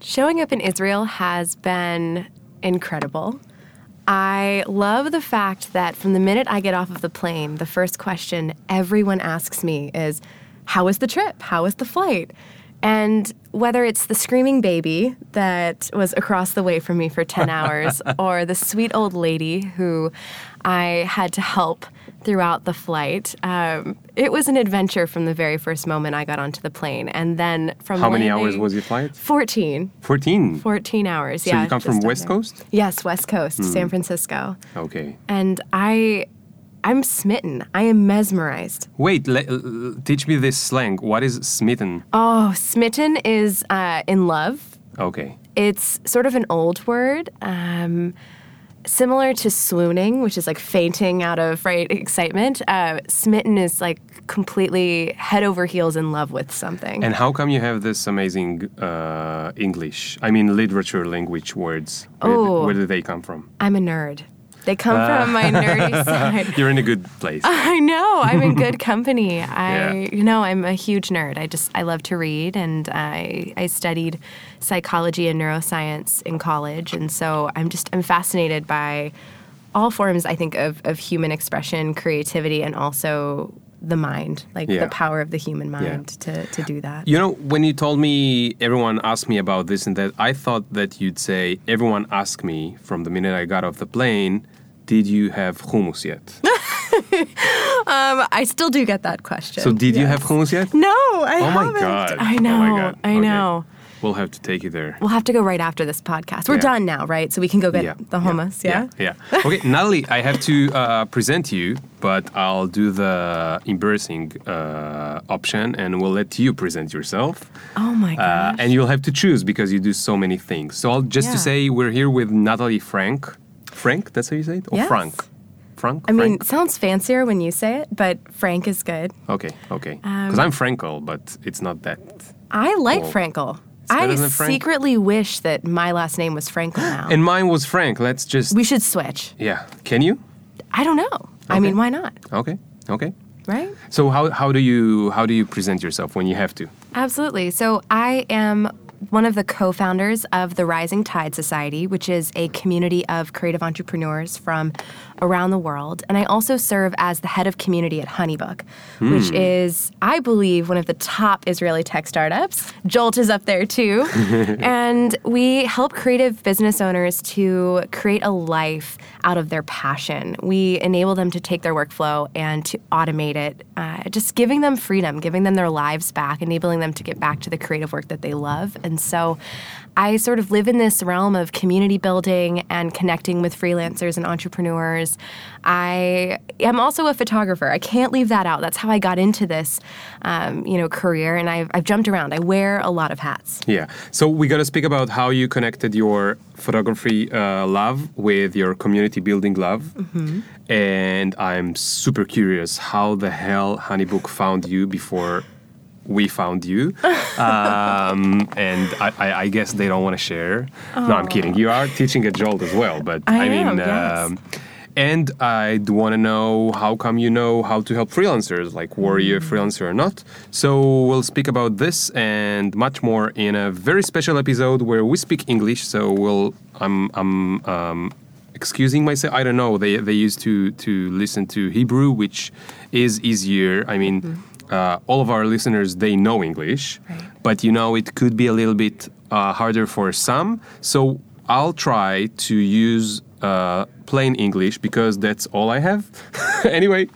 Showing up in Israel has been incredible. I love the fact that from the minute I get off of the plane, the first question everyone asks me is, How was the trip? How was the flight? And whether it's the screaming baby that was across the way from me for 10 hours, or the sweet old lady who I had to help throughout the flight, um, it was an adventure from the very first moment I got onto the plane. And then from How many landing- hours was your flight? 14. 14. 14 hours, So yeah. So you come from West there. Coast? Yes, West Coast, San Francisco. Okay. And I I'm smitten. I am mesmerized. Wait, le- l- teach me this slang. What is smitten? Oh, smitten is uh, in love. Okay. It's sort of an old word, um, similar to swooning, which is like fainting out of right excitement. Uh, smitten is like completely head over heels in love with something. And how come you have this amazing uh, English? I mean, literature, language words. Where, Oh. where do they come from? I'm a nerd. They come from my uh, nerdy side. You're in a good place. I know. I'm in good company. I, Yeah. you know, I'm a huge nerd. I just, I love to read, and I, I studied psychology and neuroscience in college, and so I'm just, I'm fascinated by all forms. I think of of human expression, creativity, and also the mind, like Yeah. the power of the human mind to to do that. You know, when you told me everyone asked me about this and that, I thought that you'd say everyone asked me from the minute I got off the plane, did you have hummus yet? Um, I still do get that question. So did you have hummus yet? No, I Oh haven't. god! I Oh know. my god! I Okay. know. We'll have to take you there. We'll have to go right after this podcast. We're Yeah. done now, right? So we can go get yeah, the hummus. Yeah. Yeah. yeah. Okay, Natalie, I have to uh, present you, but I'll do the embarrassing uh, option, and we'll let you present yourself. Oh my Uh, and you'll have to choose because you do so many things. So I'll just to say we're here with Natalie Frank. Frank, that's how you say it? Or Yes. Frank? Frank? I mean, Frank? sounds fancier when you say it, but Frank is good. Okay, okay. Um, Because I'm Frankel, but it's not that. I like. Frankel. I secretly wish that my last name was Frankel now. And mine was Frank. Let's just. we should switch. yeah. Can you? I don't know. I mean, why not? Okay, okay. Right? So how, how do you how do you present yourself when you have to? Absolutely. So I am one of the co-founders of the Rising Tide Society, which is a community of creative entrepreneurs from around the world, and I also serve as the head of community at Honeybook, which is, I believe, one of the top Israeli tech startups. Jolt is up there too, and we help creative business owners to create a life out of their passion. We enable them to take their workflow and to automate it, uh, just giving them freedom, giving them their lives back, enabling them to get back to the creative work that they love. And so I sort of live in this realm of community building and connecting with freelancers and entrepreneurs. I am also a photographer. I can't leave that out. That's how I got into this, um, you know, career. And I've, I've jumped around. I wear a lot of hats. Yeah. So we got to speak about how you connected your photography uh, love with your community building love. Mm-hmm. And I'm super curious how the hell Honeybook found you before we found you. um, and I, I, I guess they don't want to share. No, I'm kidding. You are teaching at Jolt as well, but I mean, am, yes. um, and I'd want to know how come you know how to help freelancers, like were you a freelancer or not? So we'll speak about this and much more in a very special episode where we speak English. So we'll I'm I'm um, excusing myself. I don't know. They they used to to listen to Hebrew, which is easier. I mean. Uh, all of our listeners they know English, Right. but you know it could be a little bit uh, harder for some. So I'll try to use uh, plain English because that's all I have. anyway,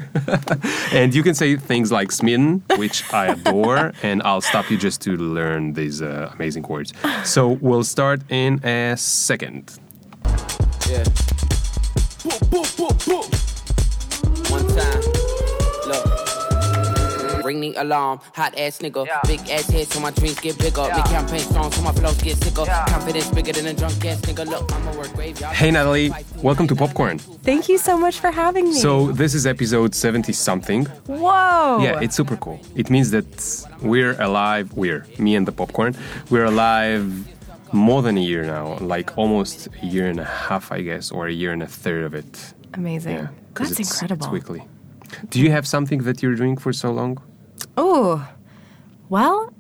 and you can say things like smitten, which I adore, and I'll stop you just to learn these uh, amazing words. So we'll start in a second. Yeah. Ring the alarm, hot ass nigga. Big ass head, so my dreams get bigger. Big campaign strong, so my flows get sicker. Confidence bigger than a drunk ass nigga. Look, I'ma work graveyard. Hey Natalie, welcome to Popcorn. Thank you so much for having me. So this is episode 70 something. whoa. Yeah, it's super cool. It means that we're alive. We're me and the popcorn. We're alive more than a year now, like almost a year and a half, I guess, or a year and a third of it. amazing. Yeah, 'cause That's it's, incredible. It's weekly. Do you have something that you're doing for so long? Oh, well,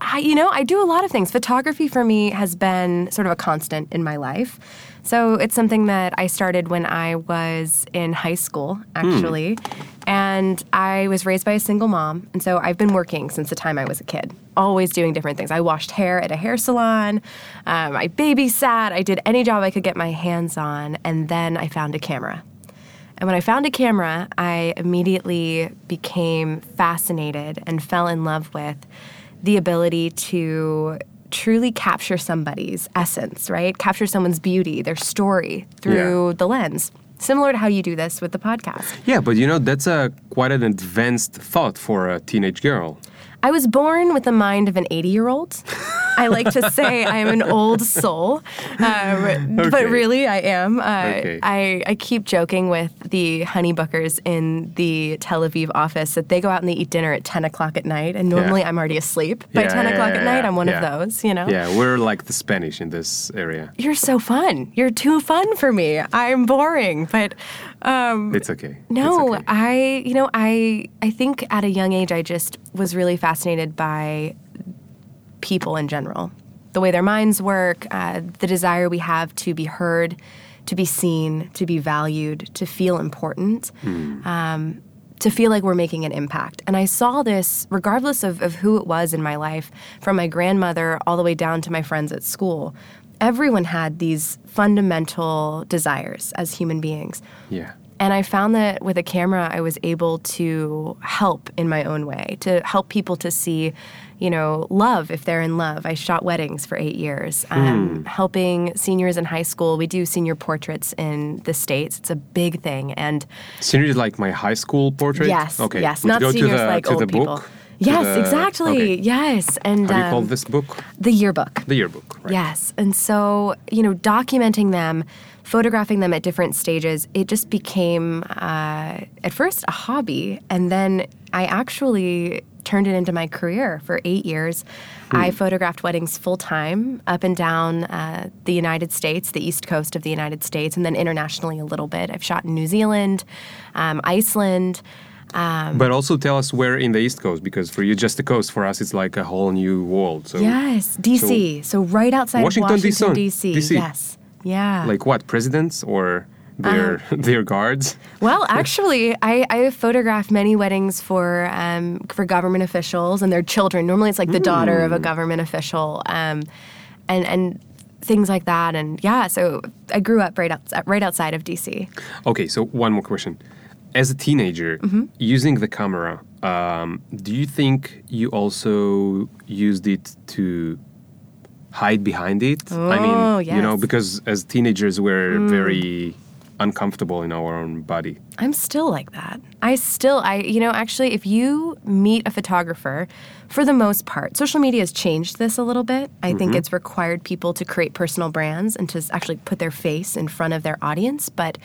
I, you know, I do a lot of things. Photography for me has been sort of a constant in my life. So it's something that I started when I was in high school, actually. And I was raised by a single mom. And so I've been working since the time I was a kid, always doing different things. I washed hair at a hair salon, um, I babysat, I did any job I could get my hands on. And then I found a camera. And when I found a camera, I immediately became fascinated and fell in love with the ability to truly capture somebody's essence, right? Capture someone's beauty, their story through Yeah. the lens. Similar to how you do this with the podcast. Yeah, but you know that's a quite an advanced thought for a teenage girl. I was born with the mind of an 80 year old. I like to say I am an old soul, um, but really I am. Uh, Okay. I, I keep joking with the honeybookers in the Tel Aviv office that they go out and they eat dinner at 10 o'clock at night, and normally I'm already asleep by Yeah, 10 yeah, o'clock yeah, at night. I'm one yeah. of those, you know? Yeah, we're like the Spanish in this area. You're so fun. You're too fun for me. I'm boring, but um, It's okay. no, It's okay. I you know I I think at a young age I just was really fascinated by people in general, the way their minds work, uh, the desire we have to be heard, to be seen, to be valued, to feel important. Um, to feel like we're making an impact. And I saw this, regardless of, of who it was in my life, from my grandmother all the way down to my friends at school. Everyone had these fundamental desires as human beings. yeah. And I found that with a camera, I was able to help in my own way, to help people to see, you know, love if they're in love. I shot weddings for eight years, um, helping seniors in high school. We do senior portraits in the States, it's a big thing. And seniors like my high school portrait. yes, Okay. yes, Would not seniors the, like old people. book. Yes, the- exactly. okay. Yes. And How do you call um, this book? the yearbook. The yearbook. Right. Yes. And so, you know, documenting them, photographing them at different stages, it just became, uh, at first, a hobby. And then I actually turned it into my career for eight years. I photographed weddings full time up and down uh, the United States, the east coast of the United States, and then internationally a little bit. I've shot in New Zealand, um, Iceland. Um, But also tell us where in the East Coast, because for you, just the coast. For us, it's like a whole new world. So, yes, DC. So, right outside Washington, Washington, DC. DC. Yes. Yeah. like what? Presidents or their Uh-huh. their guards? Well, actually, I, I have photographed many weddings for um, for government officials and their children. Normally, it's like the daughter Hmm. of a government official, um, and and things like that. And yeah, so I grew up right outside, right outside of DC. Okay, so one more question. As a teenager, Mm-hmm. using the camera, um, do you think you also used it to hide behind it? I Oh, mean, you know. Mm. because as teenagers, we're very uncomfortable in our own body. I'm still like that. I still, I, you know, actually, if you meet a photographer, for the most part, social media has changed this a little bit. I think it's required people to create personal brands and to actually put their face in front of their audience. But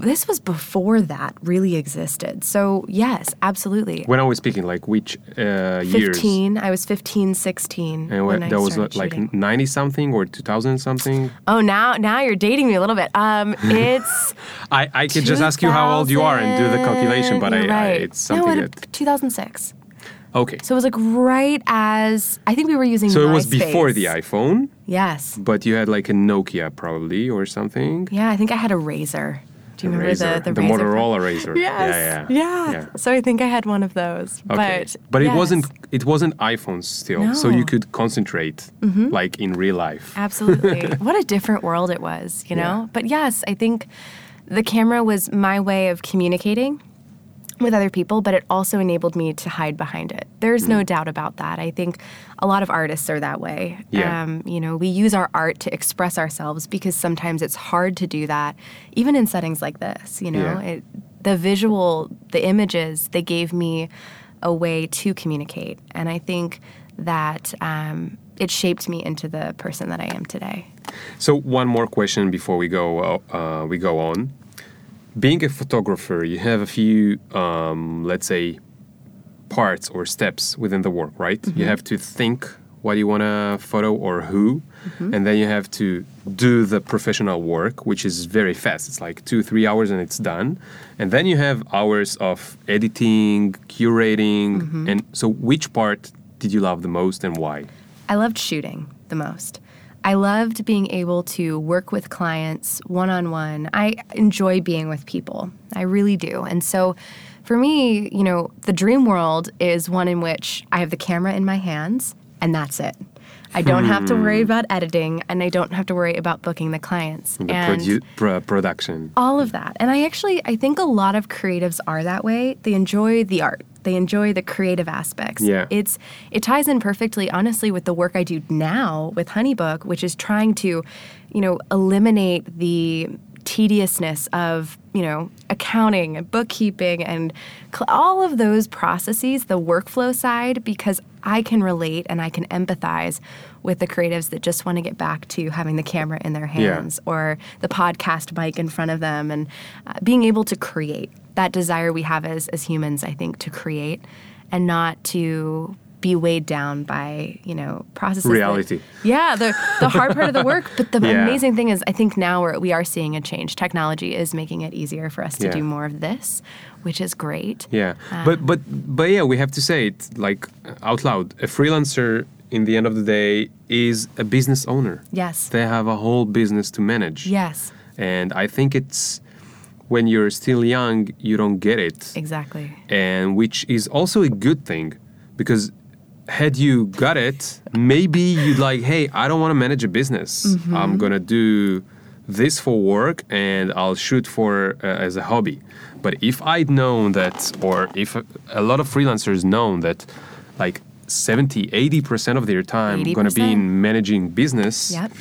this was before that really existed. So, yes, absolutely. When I was speaking, like which uh, years? 15, I was 15, 16. And when that was like 90 something or 2000 something? Oh, now now you're dating me a little bit. Um, it's I, I could just ask you how old you are and do the calculation, but I, You're I, right. it's no, something it, that. 2006. Okay. So it was like right as I think we were using. So it was before the iPhone, Yes. but you had like a Nokia probably or something. Yeah, I think I had a razor. Do you A remember razor, the the, razor Motorola razor. Yes. Yeah, Yeah, yeah. So I think I had one of those. Okay. But But, it wasn't it wasn't iPhones still, so No. Mm-hmm. you could concentrate like in real life. Absolutely. what a different world it was, you know? Yeah. But yes, I think the camera was my way of communicating with other people, but it also enabled me to hide behind it. There's Mm. no doubt about that. I think a lot of artists are that way. Yeah. Um, you know, we use our art to express ourselves because sometimes it's hard to do that, even in settings like this. You know, Yeah. it, the visual, the images, they gave me a way to communicate, and I think that um, it shaped me into the person that I am today. So one more question before we go uh, we go on. Being a photographer, you have a few, um, let's say, parts or steps within the work, right? Mm-hmm. You have to think what you want to photo or who, Mm-hmm. and then you have to do the professional work, which is very fast. It's like two, three hours and it's done. And then you have hours of editing, curating, Mm-hmm. and so which part did you love the most and why? I loved shooting the most. I loved being able to work with clients one on one. I enjoy being with people. I really do. And so for me, you know, the dream world is one in which I have the camera in my hands and that's it. I don't have to worry hmm. about editing and I don't have to worry about booking the clients. The and produ- pro- production. all of that. And I actually I think a lot of creatives are that way. They enjoy the art. They enjoy the creative aspects. Yeah. It's it ties in perfectly honestly with the work I do now with Honeybook, which is trying to, you know, eliminate the tediousness of you know accounting and bookkeeping and cl- all of those processes the workflow side because i can relate and i can empathize with the creatives that just want to get back to having the camera in their Yeah. hands or the podcast mic in front of them and uh, being able to create that desire we have as, as humans i think to create and not to be weighed down by you know processes that- Reality. yeah the, the hard part of the work but the Yeah. amazing thing is i think now we're, we are seeing a change technology is making it easier for us to Yeah. do more of this which is great Yeah, Uh, but but but yeah, we have to say it like out loud. A freelancer, in the end of the day, is a business owner. yes They have a whole business to manage. yes and I think it's when you're still young, you don't get it, exactly and which is also a good thing, because had you got it, maybe you'd like, hey, I don't want to manage a business. Mm-hmm. I'm gonna do this for work, and I'll shoot for uh, as a hobby. But if I'd known that, or if a, a lot of freelancers known that, like 70, 80 percent of their time gonna be in managing business, Yep.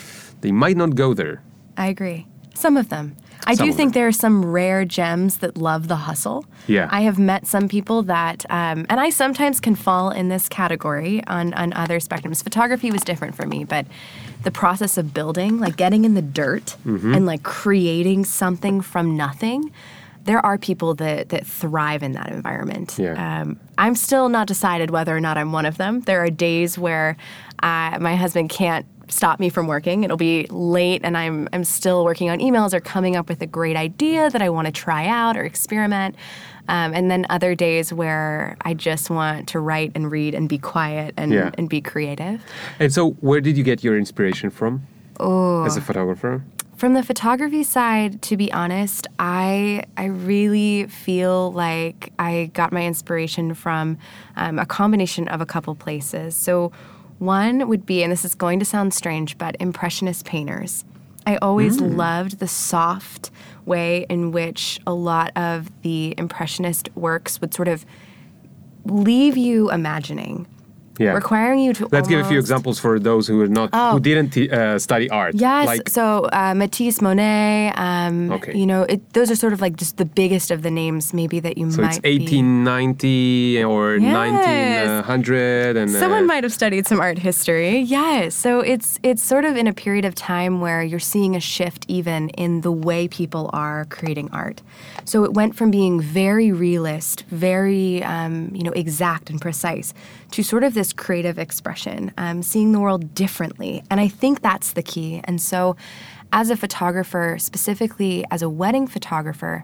they might not go there. I agree. Some of them. I Some do think there are some rare gems that love the hustle. Yeah. I have met some people that, um, and I sometimes can fall in this category on, on other spectrums. Photography was different for me, but the process of building, like getting in the dirt Mm-hmm. and like creating something from nothing, there are people that, that thrive in that environment. Yeah. Um, I'm still not decided whether or not I'm one of them. There are days where uh, my husband can't stop me from working. It'll be late, and I'm I'm still working on emails or coming up with a great idea that I want to try out or experiment. Um, and then other days where I just want to write and read and be quiet and, Yeah. and be creative. And so, where did you get your inspiration from as a photographer? From the photography side, to be honest, I I really feel like I got my inspiration from um, a combination of a couple places. So one would be, and this is going to sound strange, but impressionist painters. I always loved the soft way in which a lot of the impressionist works would sort of leave you imagining, Yeah. requiring you to. Let's give a few examples for those who are not Oh. who didn't t- uh, study art. Yes. Like, so uh, Matisse, Monet. Um, Okay. You know, it, those are sort of like just the biggest of the names, maybe that you so might. it's 1890 or Yes. 1900 and Be. uh, Someone might have studied some art history. Yes. So it's it's sort of in a period of time where you're seeing a shift even in the way people are creating art. So it went from being very realist, very um, you know exact and precise, to sort of this creative expression, um, seeing the world differently. And I think that's the key. And so, as a photographer, specifically as a wedding photographer,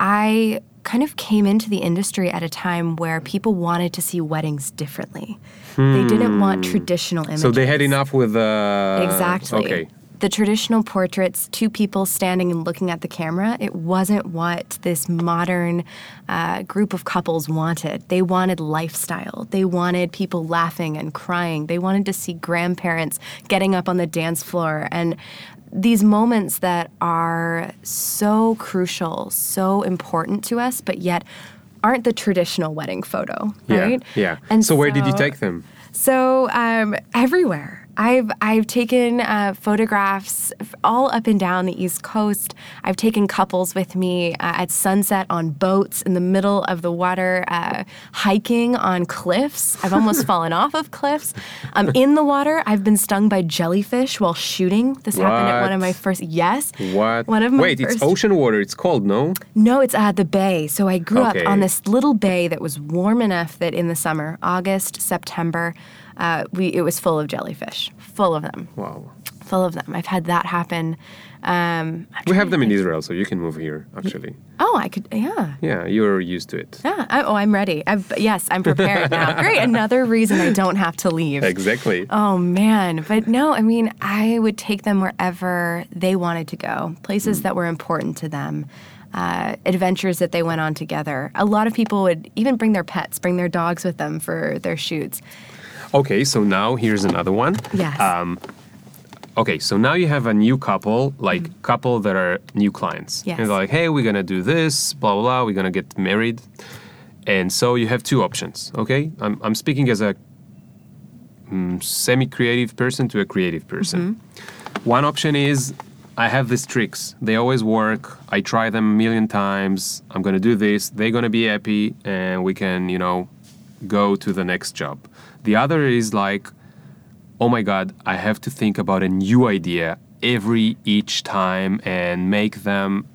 I kind of came into the industry at a time where people wanted to see weddings differently. They didn't want traditional images. Hmm. so they had enough with uh, Exactly. Okay. The traditional portraits, two people standing and looking at the camera, it wasn't what this modern uh, group of couples wanted. They wanted lifestyle. They wanted people laughing and crying. They wanted to see grandparents getting up on the dance floor. And these moments that are so crucial, so important to us, but yet aren't the traditional wedding photo, right? Yeah. And so where did you take them? so um, everywhere. I've I've taken uh, photographs all up and down the East Coast. I've taken couples with me uh, at sunset on boats in the middle of the water, uh, hiking on cliffs. I've almost fallen off of cliffs. Um, in the water, I've been stung by jellyfish while shooting. This happened at one of my first. Yes. What? One of my Wait, first, it's ocean water. It's cold, no? no, it's at the bay. So I grew Okay. up on this little bay that was warm enough that in the summer, August, September, uh, we it was full of jellyfish, full of them, Wow. full of them. I've had that happen. Um, We have them in Israel, so you can move here. Actually, Oh, I could. Yeah. yeah, you're used to it. Yeah. I, oh, I'm ready. I've, yes, I'm prepared now. Great. Another reason I don't have to leave. Exactly. Oh man, but no, I mean, I would take them wherever they wanted to go, places that were important to them, uh, adventures that they went on together. A lot of people would even bring their pets, bring their dogs with them for their shoots. Okay, so now here's another one. Yes. Um, okay, so now you have a new couple, like couple that are new clients. Mm-hmm. Yes. And they're like, hey, we're gonna do this, blah blah blah. We're gonna get married, and so you have two options. Okay, I'm I'm speaking as a mm, semi-creative person to a creative person. One option is I have these tricks. They always work. I try them a million times. I'm gonna do this. They're gonna be happy, and we can, you know, go to the next job. The other is like, oh my god, I have to think about a new idea every each time and make them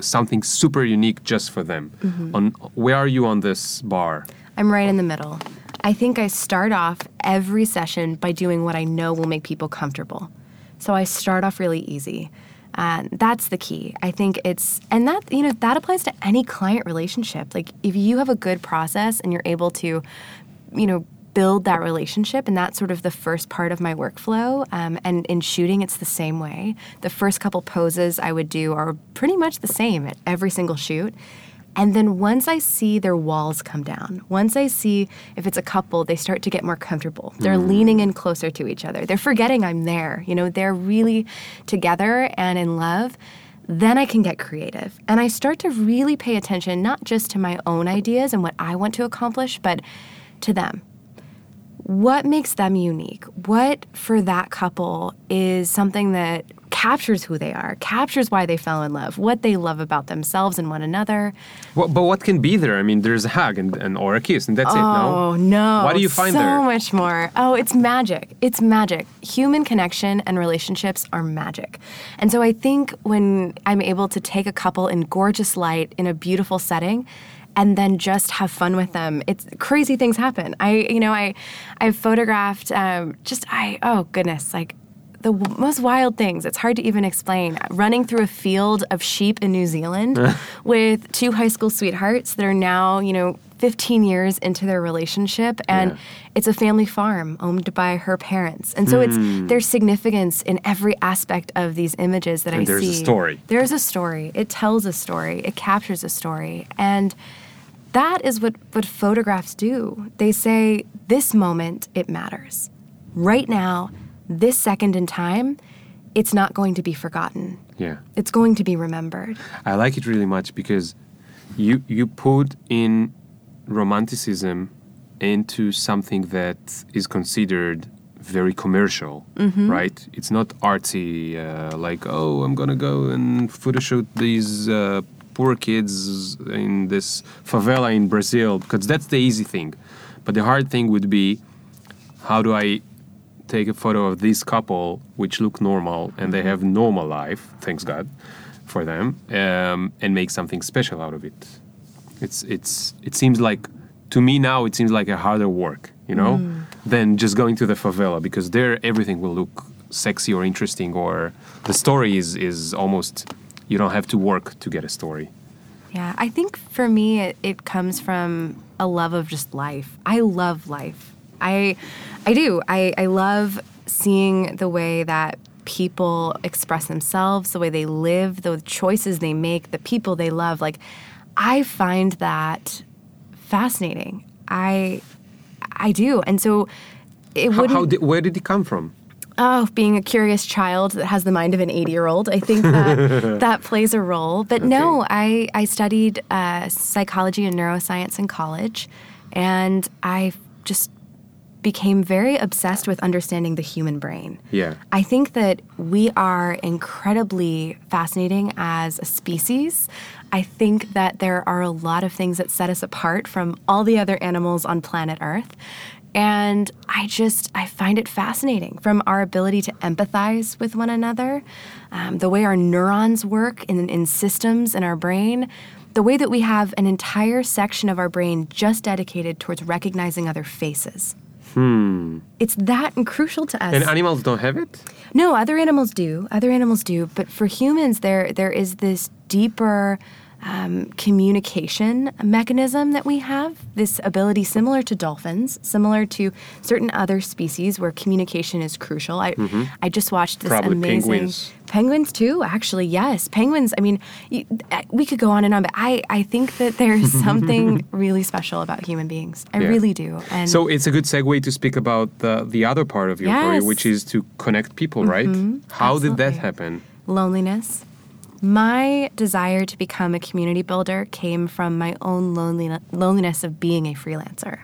something super unique just for them. Mm-hmm. On where are you on this bar? I'm right in the middle. I think I start off every session by doing what I know will make people comfortable. So I start off really easy. And that's the key. I think it's, and that, you know, that applies to any client relationship. Like if you have a good process and you're able to, you know, build that relationship, and that's sort of the first part of my workflow. Um, and in shooting, it's the same way. The first couple poses I would do are pretty much the same at every single shoot. And then once I see their walls come down, once I see if it's a couple, they start to get more comfortable. They're leaning in closer to each other. They're forgetting I'm there. You know, they're really together and in love. Then I can get creative. And I start to really pay attention not just to my own ideas and what I want to accomplish, but to them. What makes them unique? What for that couple is something that captures who they are, captures why they fell in love, what they love about themselves and one another. What, but what can be there? I mean, there's a hug and, and or a kiss, and that's it. No. Oh no! What do you find so there? much more. Oh, it's magic. It's magic. Human connection and relationships are magic. And so I think when I'm able to take a couple in gorgeous light in a beautiful setting and then just have fun with them, it's crazy things happen. I, you know, I, I've photographed um, just I oh goodness, like the w- most wild things. It's hard to even explain. Running through a field of sheep in New Zealand with two high school sweethearts that are now, you know, 15 years into their relationship and Yeah. it's a family farm owned by her parents. And so it's there's significance in every aspect of these images that And I there's a story. There's a story. It tells a story. It captures a story. And that is what, what photographs do. They say, this moment, it matters. Right now, this second in time, it's not going to be forgotten. Yeah. It's going to be remembered. I like it really much because you you put in romanticism into something that is considered very commercial, right? It's not artsy, uh, like oh, I'm gonna go and photoshoot these uh, poor kids in this favela in Brazil because that's the easy thing. But the hard thing would be, how do I take a photo of this couple which look normal and they have normal life thanks god for them um, and make something special out of it it's it's it seems like to me now it seems like a harder work you know than just going to the favela because there everything will look sexy or interesting or the story is is almost you don't have to work to get a story Yeah, I think for me, it, it comes from a love of just life. I love life. I, I do. I, I love seeing the way that people express themselves, the way they live, the choices they make, the people they love. Like, I find that fascinating. I, I do, and so it how, wouldn't. how did, where did it come from Oh, being a curious child that has the mind of an 80 year old. I think that that plays a role. But no, I, I studied uh, psychology and neuroscience in college, and I just became very obsessed with understanding the human brain. Yeah. I think that we are incredibly fascinating as a species. I think that there are a lot of things that set us apart from all the other animals on planet Earth. And I just, I find it fascinating from our ability to empathize with one another, um, the way our neurons work in, in systems in our brain, the way that we have an entire section of our brain just dedicated towards recognizing other faces. Hmm. It's that and crucial to us. And animals don't have it? No, other animals do. Other animals do. But for humans, there there is this deeper um, communication mechanism that we have. This ability, similar to dolphins, similar to certain other species, where communication is crucial. I I just watched this Probably amazing penguins. penguins too. Actually, yes, penguins. I mean, you, uh, we could go on and on, but I I think that there's something really special about human beings. I Yeah. really do. And So it's a good segue to speak about the, the other part of your career, Yes. which is to connect people, right? How did that happen? loneliness. My desire to become a community builder came from my own loneliness of being a freelancer.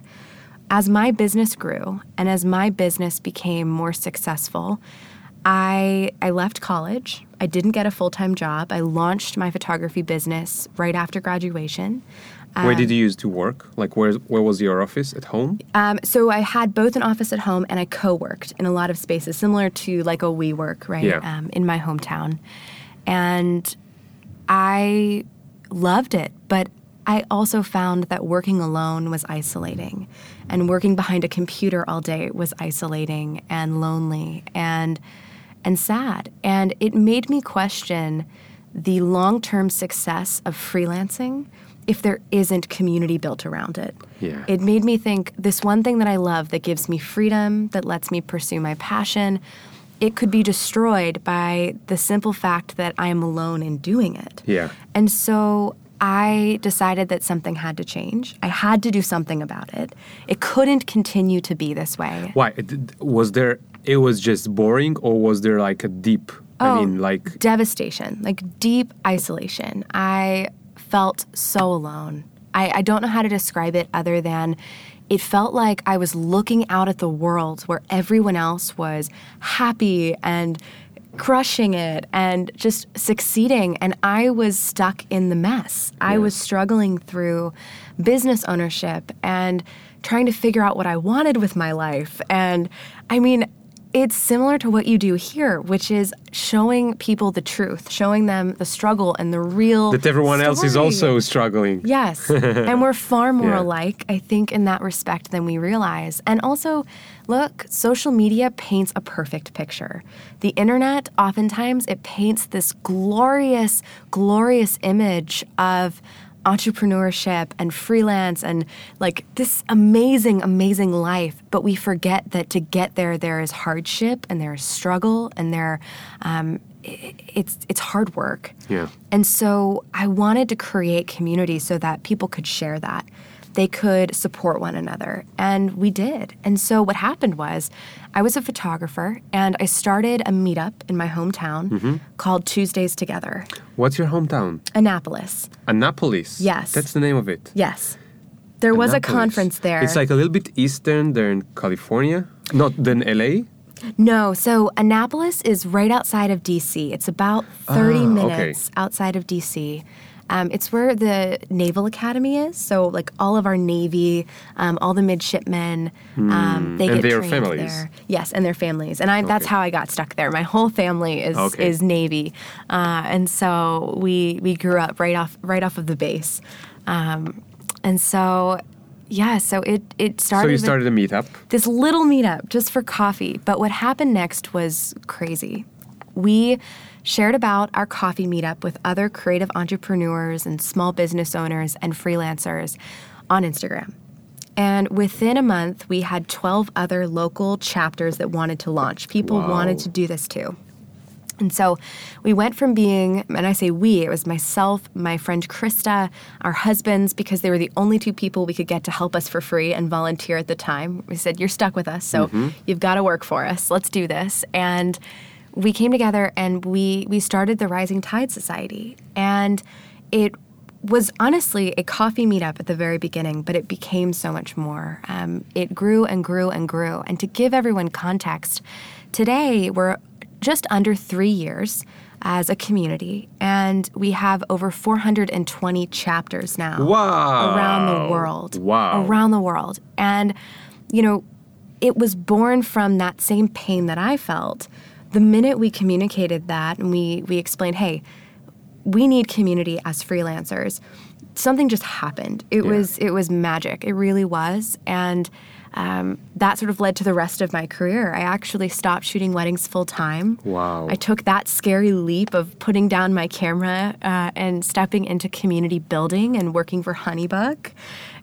As my business grew and as my business became more successful, I, I left college. I didn't get a full time job. I launched my photography business right after graduation. Where did you used to work? Like where where was your office? At home? Um, so I had both an office at home and I co-worked in a lot of spaces, similar to like a WeWork, right? Yeah. Um, in my hometown, and I loved it, but I also found that working alone was isolating, and working behind a computer all day was isolating and lonely and and sad, and it made me question the long-term success of freelancing if there isn't community built around it. Yeah. It made me think this one thing that I love that gives me freedom, that lets me pursue my passion, it could be destroyed by the simple fact that I am alone in doing it. Yeah. And so I decided that something had to change. I had to do something about it. It couldn't continue to be this way. Why? Was there it was just boring or was there like a deep oh, I mean like devastation, like deep isolation. I felt so alone. I, I don't know how to describe it other than it felt like I was looking out at the world where everyone else was happy and crushing it and just succeeding. And I was stuck in the mess. I was struggling through business ownership and trying to figure out what I wanted with my life. And I mean, it's similar to what you do here, which is showing people the truth, showing them the struggle and the real. that everyone else is also struggling. Yes. and we're far more Yeah. alike, I think, in that respect than we realize. And also, look, social media paints a perfect picture. The internet, oftentimes, it paints this glorious, glorious image of entrepreneurship and freelance and like this amazing, amazing life. But we forget that to get there, there is hardship and there is struggle and there, um, it's it's hard work. Yeah. And so I wanted to create community so that people could share that. They could support one another. And we did. And so what happened was I was a photographer and I started a meetup in my hometown called Tuesdays Together, What's your hometown? Annapolis. Annapolis. Yes. That's the name of it. Yes. There was a conference there. It's like a little bit eastern than California, not than LA. No, so Annapolis is right outside of DC. It's about 30 Ah, okay. minutes outside of DC. Um, it's where the Naval Academy is. So, like all of our Navy, um, all the midshipmen, um, they Hmm. And get their trained families. there. Yes, and their families. And I, that's how I got stuck there. My whole family is Okay. is Navy, uh, and so we we grew up right off right off of the base, um, and so. Yeah, so it, it started. So you started a meetup. this little meetup just for coffee. But what happened next was crazy. We shared about our coffee meetup with other creative entrepreneurs and small business owners and freelancers on Instagram. And within a month, we had 12 other local chapters that wanted to launch. People Wow. wanted to do this too. And so we went from being, and I say we, it was myself, my friend Krista, our husbands, because they were the only two people we could get to help us for free and volunteer at the time. We said, You're stuck with us, so mm-hmm. you've got to work for us. Let's do this. And we came together and we, we started the Rising Tide Society. And it was honestly a coffee meetup at the very beginning, but it became so much more. Um, it grew and grew and grew. And to give everyone context, today we're just under three years as a community, and we have over 420 chapters now Wow. around the world. Wow. Around the world. And, you know, it was born from that same pain that I felt. The minute we communicated that and we, we explained, hey, we need community as freelancers, something just happened. It Yeah. was it was magic. It really was. And um, that sort of led to the rest of my career. I actually stopped shooting weddings full time. Wow. I took that scary leap of putting down my camera uh, and stepping into community building and working for Honeybook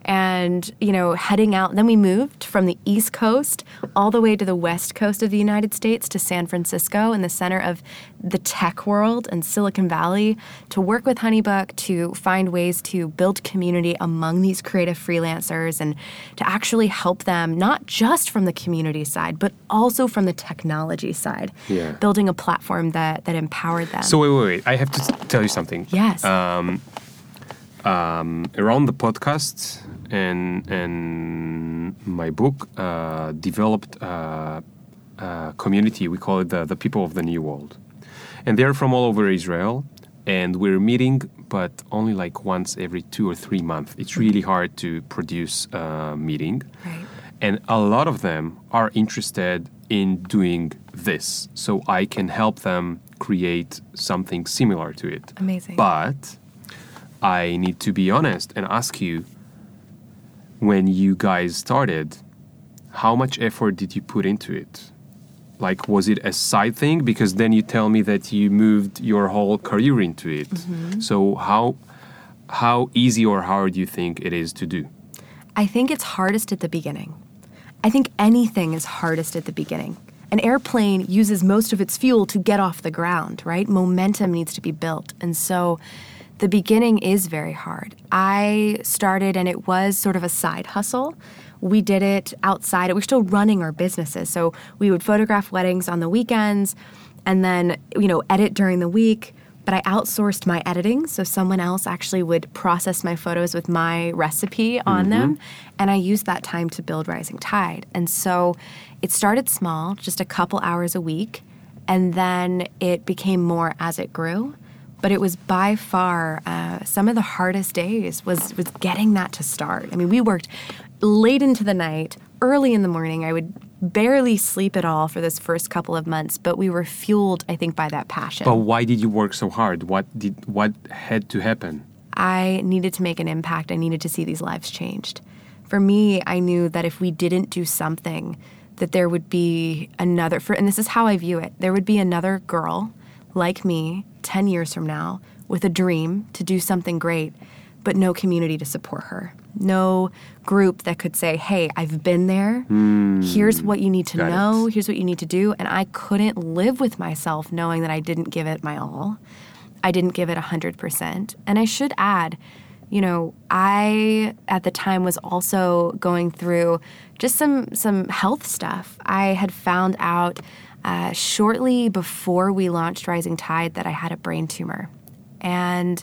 and you know heading out then we moved from the east coast all the way to the west coast of the united states to san francisco in the center of the tech world and silicon valley to work with honeybook to find ways to build community among these creative freelancers and to actually help them not just from the community side but also from the technology side Yeah. building a platform that that empowered them So wait, wait, wait. I have to tell you something. yes um, um, around the podcast and and my book uh, developed uh, a community. We call it the the people of the new world, and they're from all over Israel. And we're meeting, but only like once every two or three months. It's really hard to produce a meeting. Right. And a lot of them are interested in doing this, so I can help them create something similar to it. Amazing. But I need to be honest and ask you when you guys started, how much effort did you put into it? Like, was it a side thing? Because then you tell me that you moved your whole career into it. Mm-hmm. So, how, how easy or hard do you think it is to do? I think it's hardest at the beginning. I think anything is hardest at the beginning. An airplane uses most of its fuel to get off the ground, right? Momentum needs to be built. And so the beginning is very hard. I started and it was sort of a side hustle. We did it outside. We're still running our businesses. So we would photograph weddings on the weekends and then, you know, edit during the week but I outsourced my editing. So someone else actually would process my photos with my recipe on them. Mm-hmm. And I used that time to build Rising Tide. And so it started small, just a couple hours a week. And then it became more as it grew. But it was by far uh, some of the hardest days was, was getting that to start. I mean, we worked late into the night, early in the morning. I would barely sleep at all for this first couple of months, but we were fueled, I think, by that passion. But why did you work so hard? What did what had to happen? I needed to make an impact. I needed to see these lives changed. For me, I knew that if we didn't do something, that there would be another, for, and this is how I view it, there would be another girl like me 10 years from now with a dream to do something great, but no community to support her. No group that could say, hey, I've been there. Hmm. Here's what you need to Got it. know. Here's what you need to do. And I couldn't live with myself knowing that I didn't give it my all. I didn't give it 100%. And I should add, you know, I at the time was also going through just some some health stuff. I had found out uh, shortly before we launched Rising Tide that I had a brain tumor, and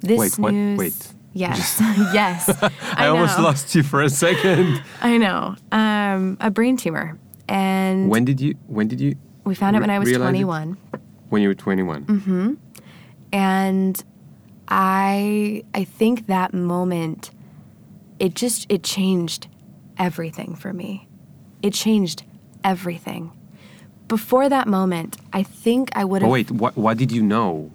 this Wait, what? news. Wait. Yes, yes. I, I, almost lost you for a second. I know. Um, a brain tumor, and when did you? When did you? we found it when I was realize it? 21. When you were twenty-one. Mm-hmm. and i i think that moment it just it changed everything for me it changed everything before that moment i think i would have wait, what? What did you know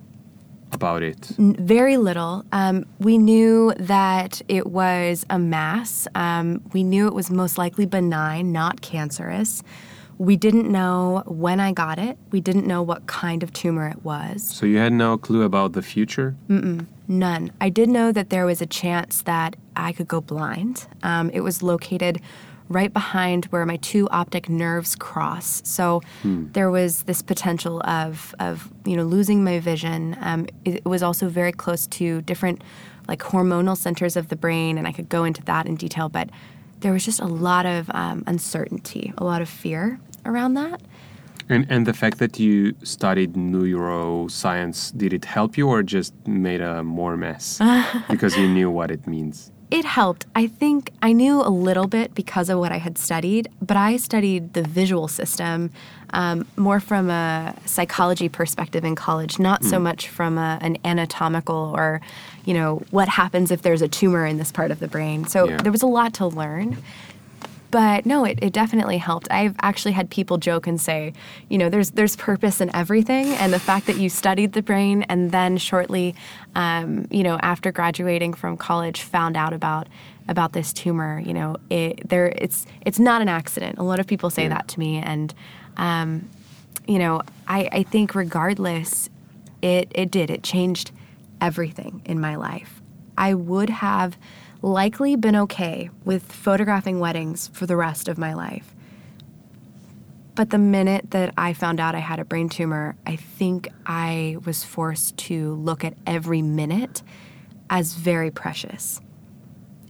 about it? very little. Um, we knew that it was a mass. Um, we knew it was most likely benign, not cancerous. We didn't know when I got it. We didn't know what kind of tumor it was. So you had no clue about the future. Mm-mm, None. I did know that there was a chance that I could go blind. Um, it was located right behind where my two optic nerves cross. So there was this potential of, of you know losing my vision. Um, it, it was also very close to different like hormonal centers of the brain, and I could go into that in detail. But there was just a lot of um, uncertainty, a lot of fear around that. And and the fact that you studied neuroscience, did it help you or just made a more mess because you knew what it means? It helped. I think I knew a little bit because of what I had studied, but I studied the visual system um, more from a psychology perspective in college, not so much from a, an anatomical or, you know, what happens if there's a tumor in this part of the brain. So Yeah. there was a lot to learn. But no, it, it definitely helped. I've actually had people joke and say, you know, there's there's purpose in everything, and the fact that you studied the brain and then shortly, um, you know, after graduating from college, found out about about this tumor. You know, it, there it's it's not an accident. A lot of people say Yeah. that to me, and um, you know, I, I think regardless, it it did. It changed everything in my life. I would have likely been okay with photographing weddings for the rest of my life. But the minute that I found out I had a brain tumor, I think I was forced to look at every minute as very precious.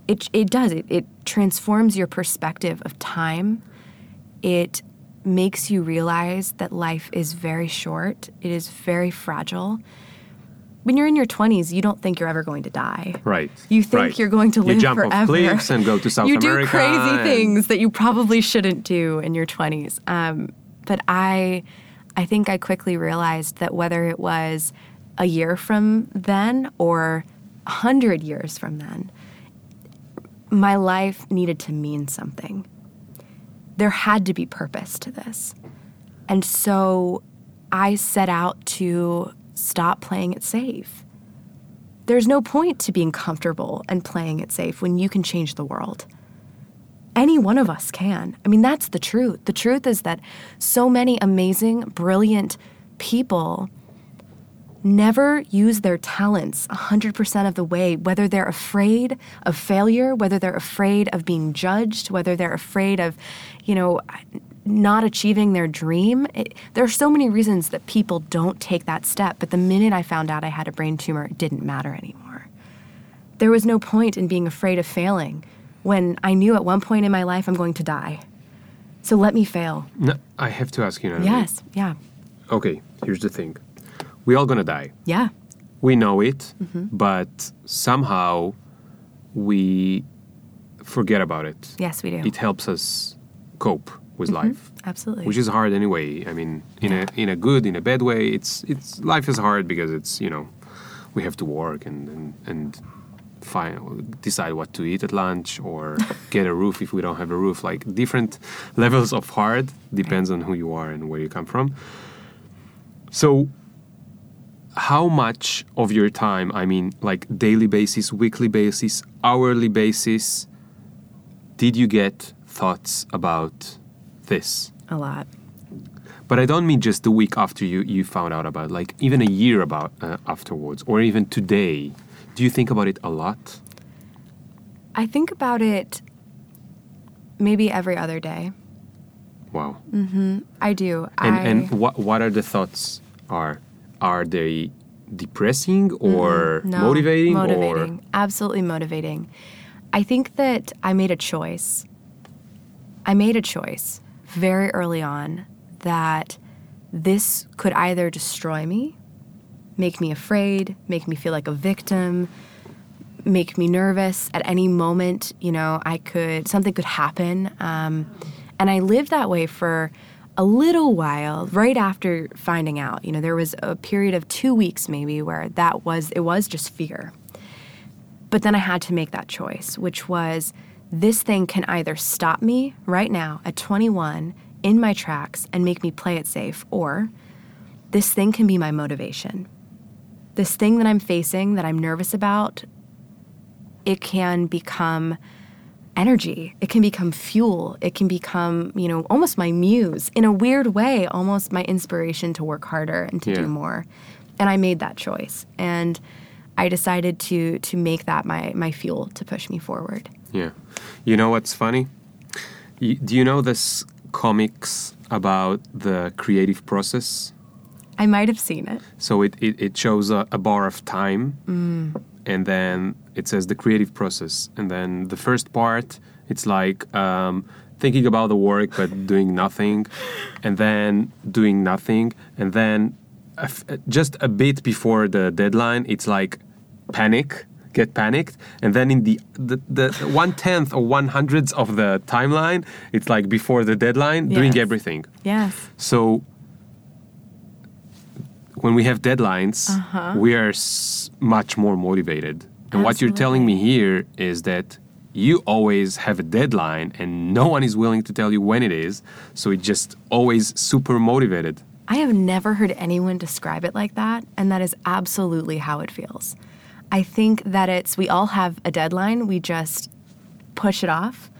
It, it does, it, it transforms your perspective of time. It makes you realize that life is very short, it is very fragile. When you're in your 20s, you don't think you're ever going to die. Right. You think right. you're going to live You jump forever. off cliffs and go to South you America. do crazy things that you probably shouldn't do in your 20s. Um, but I, I think I quickly realized that whether it was a year from then or a hundred years from then, my life needed to mean something. There had to be purpose to this. And so I set out to stop playing it safe. There's no point to being comfortable and playing it safe when you can change the world. Any one of us can. I mean, that's the truth. The truth is that so many amazing, brilliant people never use their talents 100% of the way, whether they're afraid of failure, whether they're afraid of being judged, whether they're afraid of, you know, not achieving their dream. It, there are so many reasons that people don't take that step, but the minute I found out I had a brain tumor, it didn't matter anymore. There was no point in being afraid of failing when I knew at one point in my life I'm going to die. So let me fail. No, I have to ask you now. Yes, yeah, Okay, here's the thing. We all gonna die. yeah, We know it, Mm-hmm. but somehow we forget about it. yes, we do. It helps us cope with mm-hmm. life. Absolutely. Which is hard anyway. I mean, in a in a good, in a bad way, it's it's life is hard because it's you know, we have to work and and, and find decide what to eat at lunch or get a roof if we don't have a roof. Like different levels of hard depends on who you are and where you come from. So how much of your time, I mean, like daily basis, weekly basis, hourly basis, did you get thoughts about this? a lot. But I don't mean just the week after you, you found out about, like even a year about uh, afterwards, or even today. Do you think about it a lot? I think about it maybe every other day. Wow. Mm-hmm. I do. And I, and what what are the thoughts? Are are they depressing or no, motivating, motivating, absolutely motivating. I think that I made a choice. I made a choice very early on that this could either destroy me, make me afraid, make me feel like a victim, make me nervous at any moment. You know, I could something could happen, um, and I lived that way for a little while. Right after finding out, you know, there was a period of two weeks maybe where that was it was just fear. But then I had to make that choice, which was this thing can either stop me right now at 21 in my tracks and make me play it safe, or this thing can be my motivation. This thing that I'm facing that I'm nervous about, it can become energy. It can become fuel. It can become, you know, almost my muse in a weird way, almost my inspiration to work harder and to Yeah. do more. And I made that choice. And I decided to to make that my my fuel to push me forward. Yeah. You know what's funny? You, do you know this comics about the creative process? I might have seen it. So it, it, it shows a, a bar of time and then it says the creative process. And then the first part, it's like um, thinking about the work but doing nothing. And then doing nothing. And then a f- just a bit before the deadline, it's like panic. Get panicked, and then in the the, the one tenth or one hundredths of the timeline, it's like before the deadline, doing everything. Yes. So when we have deadlines, Uh-huh. we are s- much more motivated. And what you're telling me here is that you always have a deadline and no one is willing to tell you when it is. So it's just always super motivated. I have never heard anyone describe it like that, and that is absolutely how it feels. I think that it's we all have a deadline, we just push it off.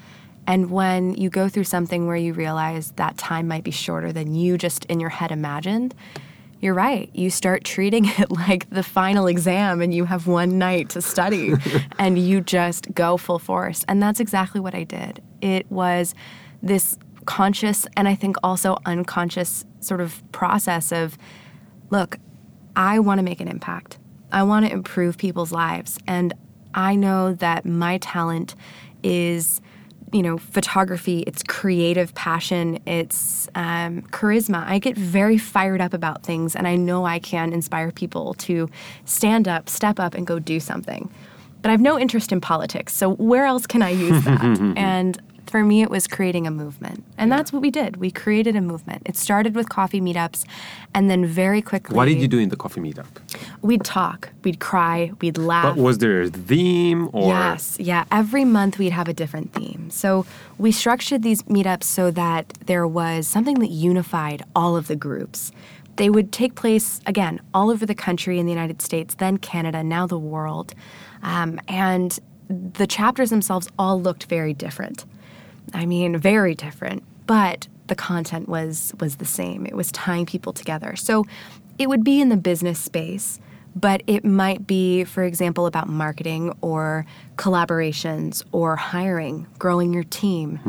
And when you go through something where you realize that time might be shorter than you just in your head imagined, you're right. You start treating it like the final exam and you have one night to study and you just go full force. And that's exactly what I did. It was this conscious and I think also unconscious sort of process of look, I want to make an impact. I want to improve people's lives. And I know that my talent is, you know, photography, it's creative passion, it's um, charisma. I get very fired up about things, and I know I can inspire people to stand up, step up, and go do something. But I have no interest in politics, so where else can I use that? and for me, it was creating a movement. And that's what we did. We created a movement. It started with coffee meetups, and then very quickly. What did you do in the coffee meetup? We'd talk, we'd cry, we'd laugh. But was there a theme or? Yes, yeah. Every month we'd have a different theme. So we structured these meetups so that there was something that unified all of the groups. They would take place, again, all over the country in the United States, then Canada, now the world. Um, and the chapters themselves all looked very different. I mean, very different, but the content was was the same. It was tying people together. So it would be in the business space, but it might be, for example, about marketing or collaborations or hiring, growing your team.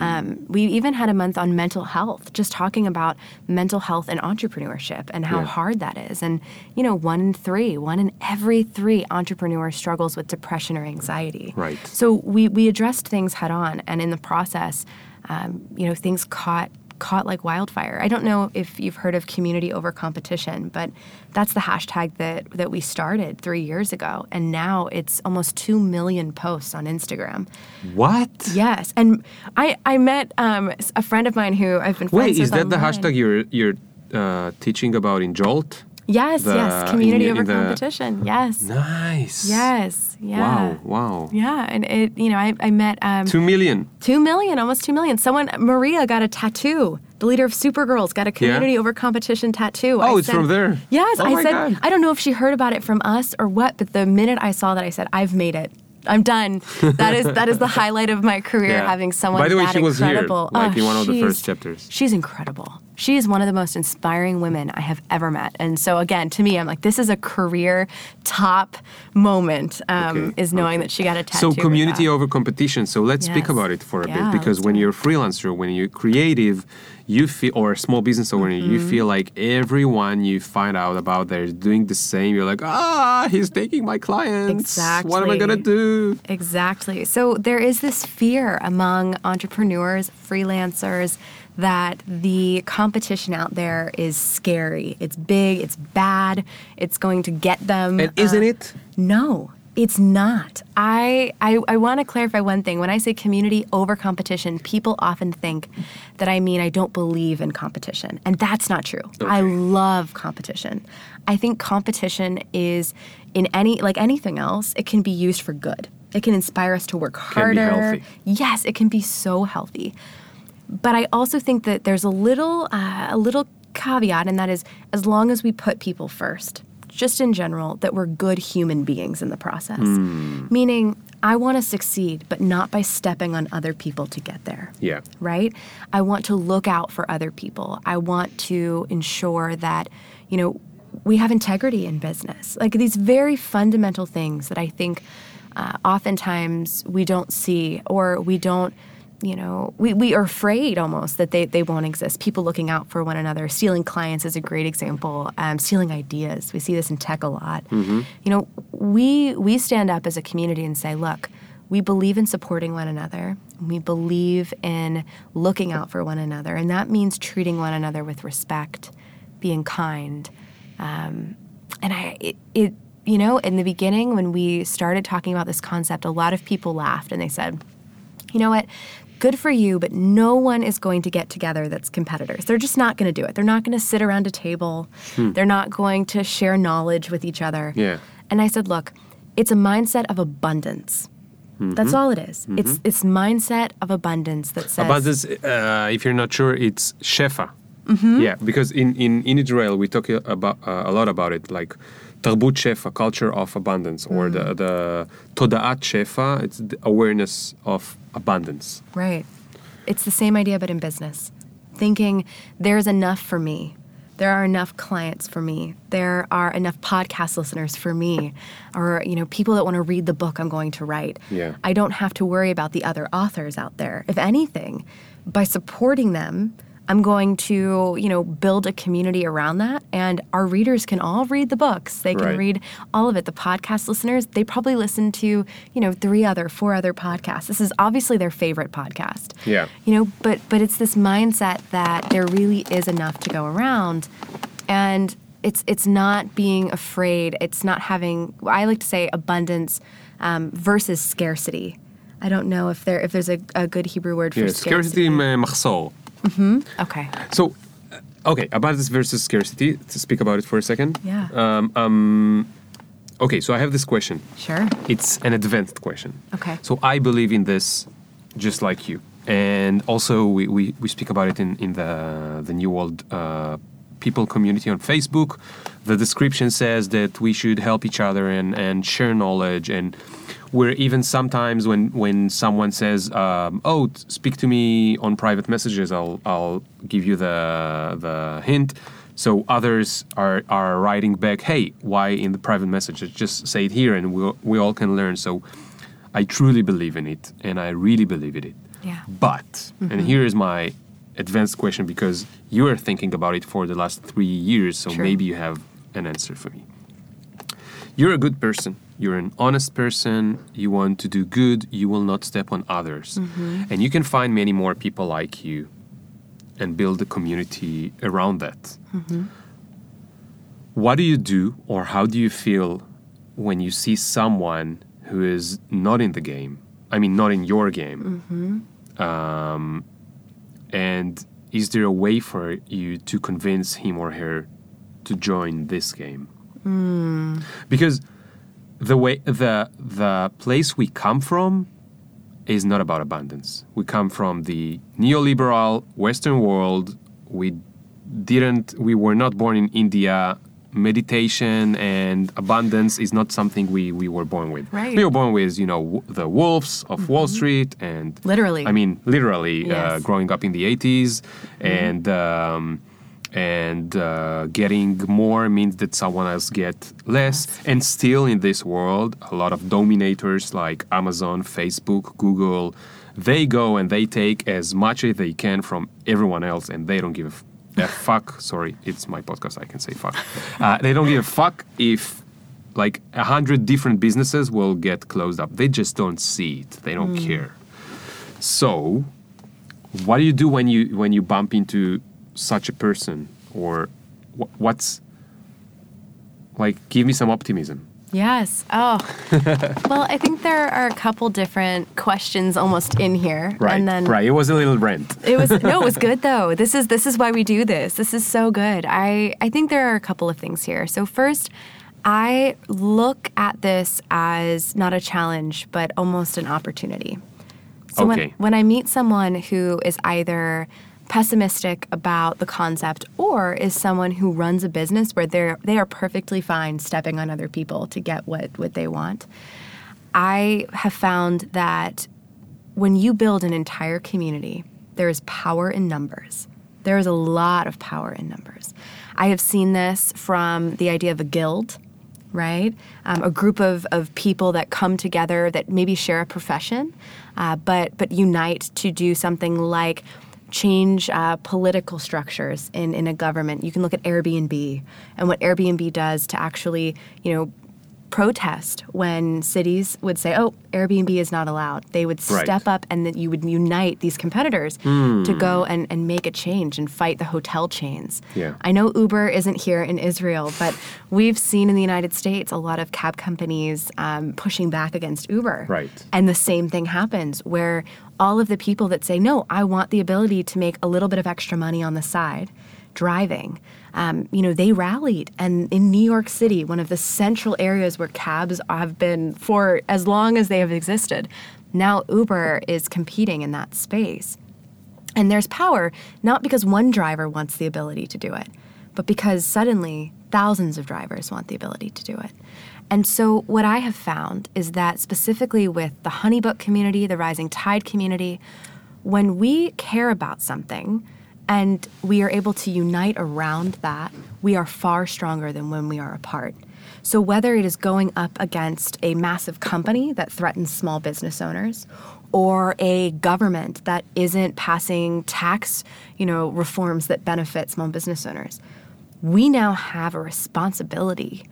Um, we even had a month on mental health, just talking about mental health and entrepreneurship and how Yeah. hard that is. And, you know, one in three, one in every three entrepreneurs struggles with depression or anxiety. Right. So we, we addressed things head on, and in the process, um, you know, things caught caught like wildfire. I don't know if you've heard of community over competition, but that's the hashtag that that we started three years ago, and now it's almost two million posts on Instagram. What? Yes, and I I met um, a friend of mine who I've been friends Wait, is that the hashtag you're you're uh, teaching about in Jolt? Yes, the- yes, community in- over the- competition. Yes, Nice. yes, yeah. Wow. Wow. Yeah, and it, you know, I, I met um, Two million. Two million, almost two million. Someone, Maria, got a tattoo. The leader of Supergirls got a community over competition tattoo. Oh, it's from there? Yes, Oh I my said. God. I don't know if she heard about it from us or what, but the minute I saw that, I said, "I've made it. I'm done." That is that is the highlight of my career, Yeah. having someone By the way, that she was here, incredible. like, Oh, in one of the first chapters. She's incredible. She is one of the most inspiring women I have ever met. And so, again, to me, I'm like, this is a career top moment. Um, Okay, Is knowing okay. that she got a tattoo. So community over competition. So let's speak about it for a Yeah, bit because when you're a freelancer, when you're creative, you feel or a small business owner, you Mm-hmm. feel like everyone you find out about they're doing the same. You're like, ah, he's taking my clients. Exactly. What am I gonna do? Exactly. So there is this fear among entrepreneurs, freelancers, that the competition out there is scary. It's big, it's bad, it's going to get them. And isn't Uh, it? No, it's not. I I, I want to clarify one thing. When I say community over competition, people often think that I mean I don't believe in competition, and that's not true. I love competition. I think competition is in any like anything else, it can be used for good. It can inspire us to work Can be harder. healthy. Yes, it can be so healthy. But I also think that there's a little uh, a little caveat, and that is as long as we put people first, just in general, that we're good human beings in the process. Meaning, I want to succeed, but not by stepping on other people to get there Yeah. right? I want to look out for other people. I want to ensure that, you know, we have integrity in business. Like these very fundamental things that I think uh, oftentimes we don't see or we don't. You know, we, we are afraid almost that they, they won't exist. People looking out for one another. Stealing clients is a great example. Um, stealing ideas. We see this in tech a lot. You know, we we stand up as a community and say, look, we believe in supporting one another. We believe in looking out for one another, and that means treating one another with respect, being kind. Um, and I, it, it, you know, in the beginning when we started talking about this concept, a lot of people laughed and they said, "You know what? Good for you, but no one is going to get together that's competitors. They're just not going to do it. They're not going to sit around a table. They're not going to share knowledge with each other." Yeah. And I said, look, it's a mindset of abundance. That's all it is. It's it's mindset of abundance that says Abundance, uh, if you're not sure, it's Shefa. Mm-hmm. Yeah, because in, in, in Israel we talk about uh, a lot about it, like tarbut shefa, culture of abundance, or Mm. the the toda'at shefa, it's the awareness of abundance. Right. It's the same idea, but in business. Thinking there's enough for me. There are enough clients for me. There are enough podcast listeners for me, or you know, people that want to read the book I'm going to write. Yeah. I don't have to worry about the other authors out there. If anything, by supporting them, I'm going to, you know, build a community around that and our readers can all read the books. They can Right. read all of it. The podcast listeners, they probably listen to, you know, three other, four other podcasts. This is obviously their favorite podcast. Yeah. You know, but but it's this mindset that there really is enough to go around and it's it's not being afraid. It's not having I like to say abundance um, versus scarcity. I don't know if there if there's a, a good Hebrew word for Yeah, scarcity. scarcity mahsor. Okay. So, okay, about this versus scarcity. To speak about it for a second. Yeah. Um, um, okay, so I have this question. Sure. It's an advanced question. Okay. So I believe in this just like you. And also we, we, we speak about it in, in the the New World uh, people community on Facebook. The description says that we should help each other and, and share knowledge and we're even sometimes when, when someone says, um, "Oh, speak to me on private messages," I'll I'll give you the the hint. So others are, are writing back, "Hey, why in the private messages? Just say it here, and we we all can learn." So I truly believe in it, and I really believe in it. Yeah. But, and here is my advanced question because you are thinking about it for the last three years, so True. maybe you have an answer for me. You're a good person. You're an honest person. You want to do good. You will not step on others. Mm-hmm. And you can find many more people like you and build a community around that. Mm-hmm. What do you do or how do you feel when you see someone who is not in the game? I mean, not in your game. Mm-hmm. Um, and is there a way for you to convince him or her to join this game? Mm. Because the way the the place we come from is not about abundance. We come from the neoliberal Western world. We didn't. We were not born in India. Meditation and abundance is not something we, we were born with. Right. We were born with, you know, w- the wolves of Wall Street and Literally. I mean, literally, uh, growing up in the 80s and um, and uh, getting more means that someone else get less. And still in this world, a lot of dominators like Amazon, Facebook, Google, they go and they take as much as they can from everyone else, and they don't give a f- fuck. Sorry, it's my podcast. I can say fuck. Uh, they don't give a fuck if like a hundred different businesses will get closed up. They just don't see it. They don't care. So, what do you do when you when you bump into such a person, or wh- what's like? Give me some optimism. Yes. Oh. well, I think there are a couple different questions almost in here. Right, And then right. It was a little rant. it was no, it was good though. This is this is why we do this. This is so good. I I think there are a couple of things here. So first, I look at this as not a challenge, but almost an opportunity. So when, Okay. when I meet someone who is either pessimistic about the concept or is someone who runs a business where they're they are perfectly fine stepping on other people to get what what they want, I have found that when you build an entire community, there is power in numbers. There is a lot of power in numbers. I have seen this from the idea of a guild, right? Um, a group of, of people that come together that maybe share a profession, uh, but but unite to do something like change uh, political structures in, in a government. You can look at Airbnb and what Airbnb does to actually, you know, protest when cities would say, "Oh, Airbnb is not allowed." They would Right. step up, and that you would unite these competitors to go and, and make a change and fight the hotel chains. Yeah. I know Uber isn't here in Israel, but we've seen in the United States a lot of cab companies um, pushing back against Uber. Right. And the same thing happens where all of the people that say, no, I want the ability to make a little bit of extra money on the side driving, um, you know, they rallied. And in New York City, one of the central areas where cabs have been for as long as they have existed, now Uber is competing in that space. And there's power not because one driver wants the ability to do it, but because suddenly thousands of drivers want the ability to do it. And so, what I have found is that specifically with the Honeybook community, the Rising Tide community, when we care about something and we are able to unite around that, we are far stronger than when we are apart. So, whether it is going up against a massive company that threatens small business owners, or a government that isn't passing tax, you know, reforms that benefit small business owners, we now have a responsibility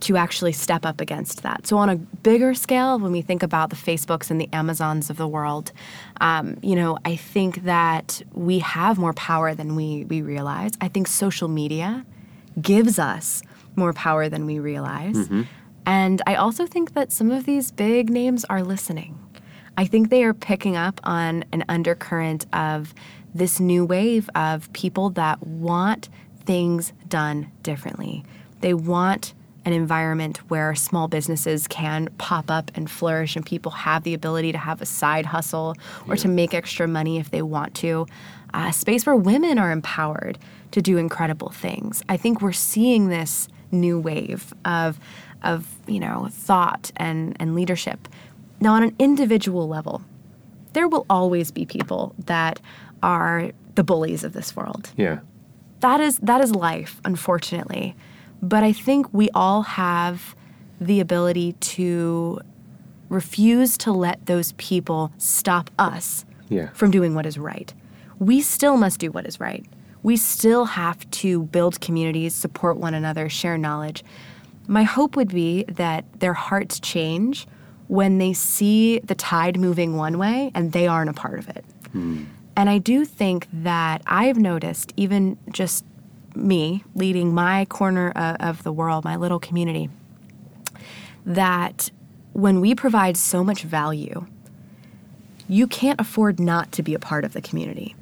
to actually step up against that. So, on a bigger scale, when we think about the Facebooks and the Amazons of the world, um, you know, I think that we have more power than we, we realize. I think social media gives us more power than we realize. Mm-hmm. And I also think that some of these big names are listening. I think they are picking up on an undercurrent of this new wave of people that want things done differently. They want an environment where small businesses can pop up and flourish and people have the ability to have a side hustle or yeah. to make extra money if they want to. A space where women are empowered to do incredible things. I think we're seeing this new wave of of you know thought and and leadership. Now on an individual level, there will always be people that are the bullies of this world. Yeah. That is that is life, unfortunately. But I think we all have the ability to refuse to let those people stop us yeah. from doing what is right. We still must do what is right. We still have to build communities, support one another, share knowledge. My hope would be that their hearts change when they see the tide moving one way and they aren't a part of it. Mm. And I do think that I've noticed, even just me leading my corner of, of the world, my little community, that when we provide so much value, you can't afford not to be a part of the community.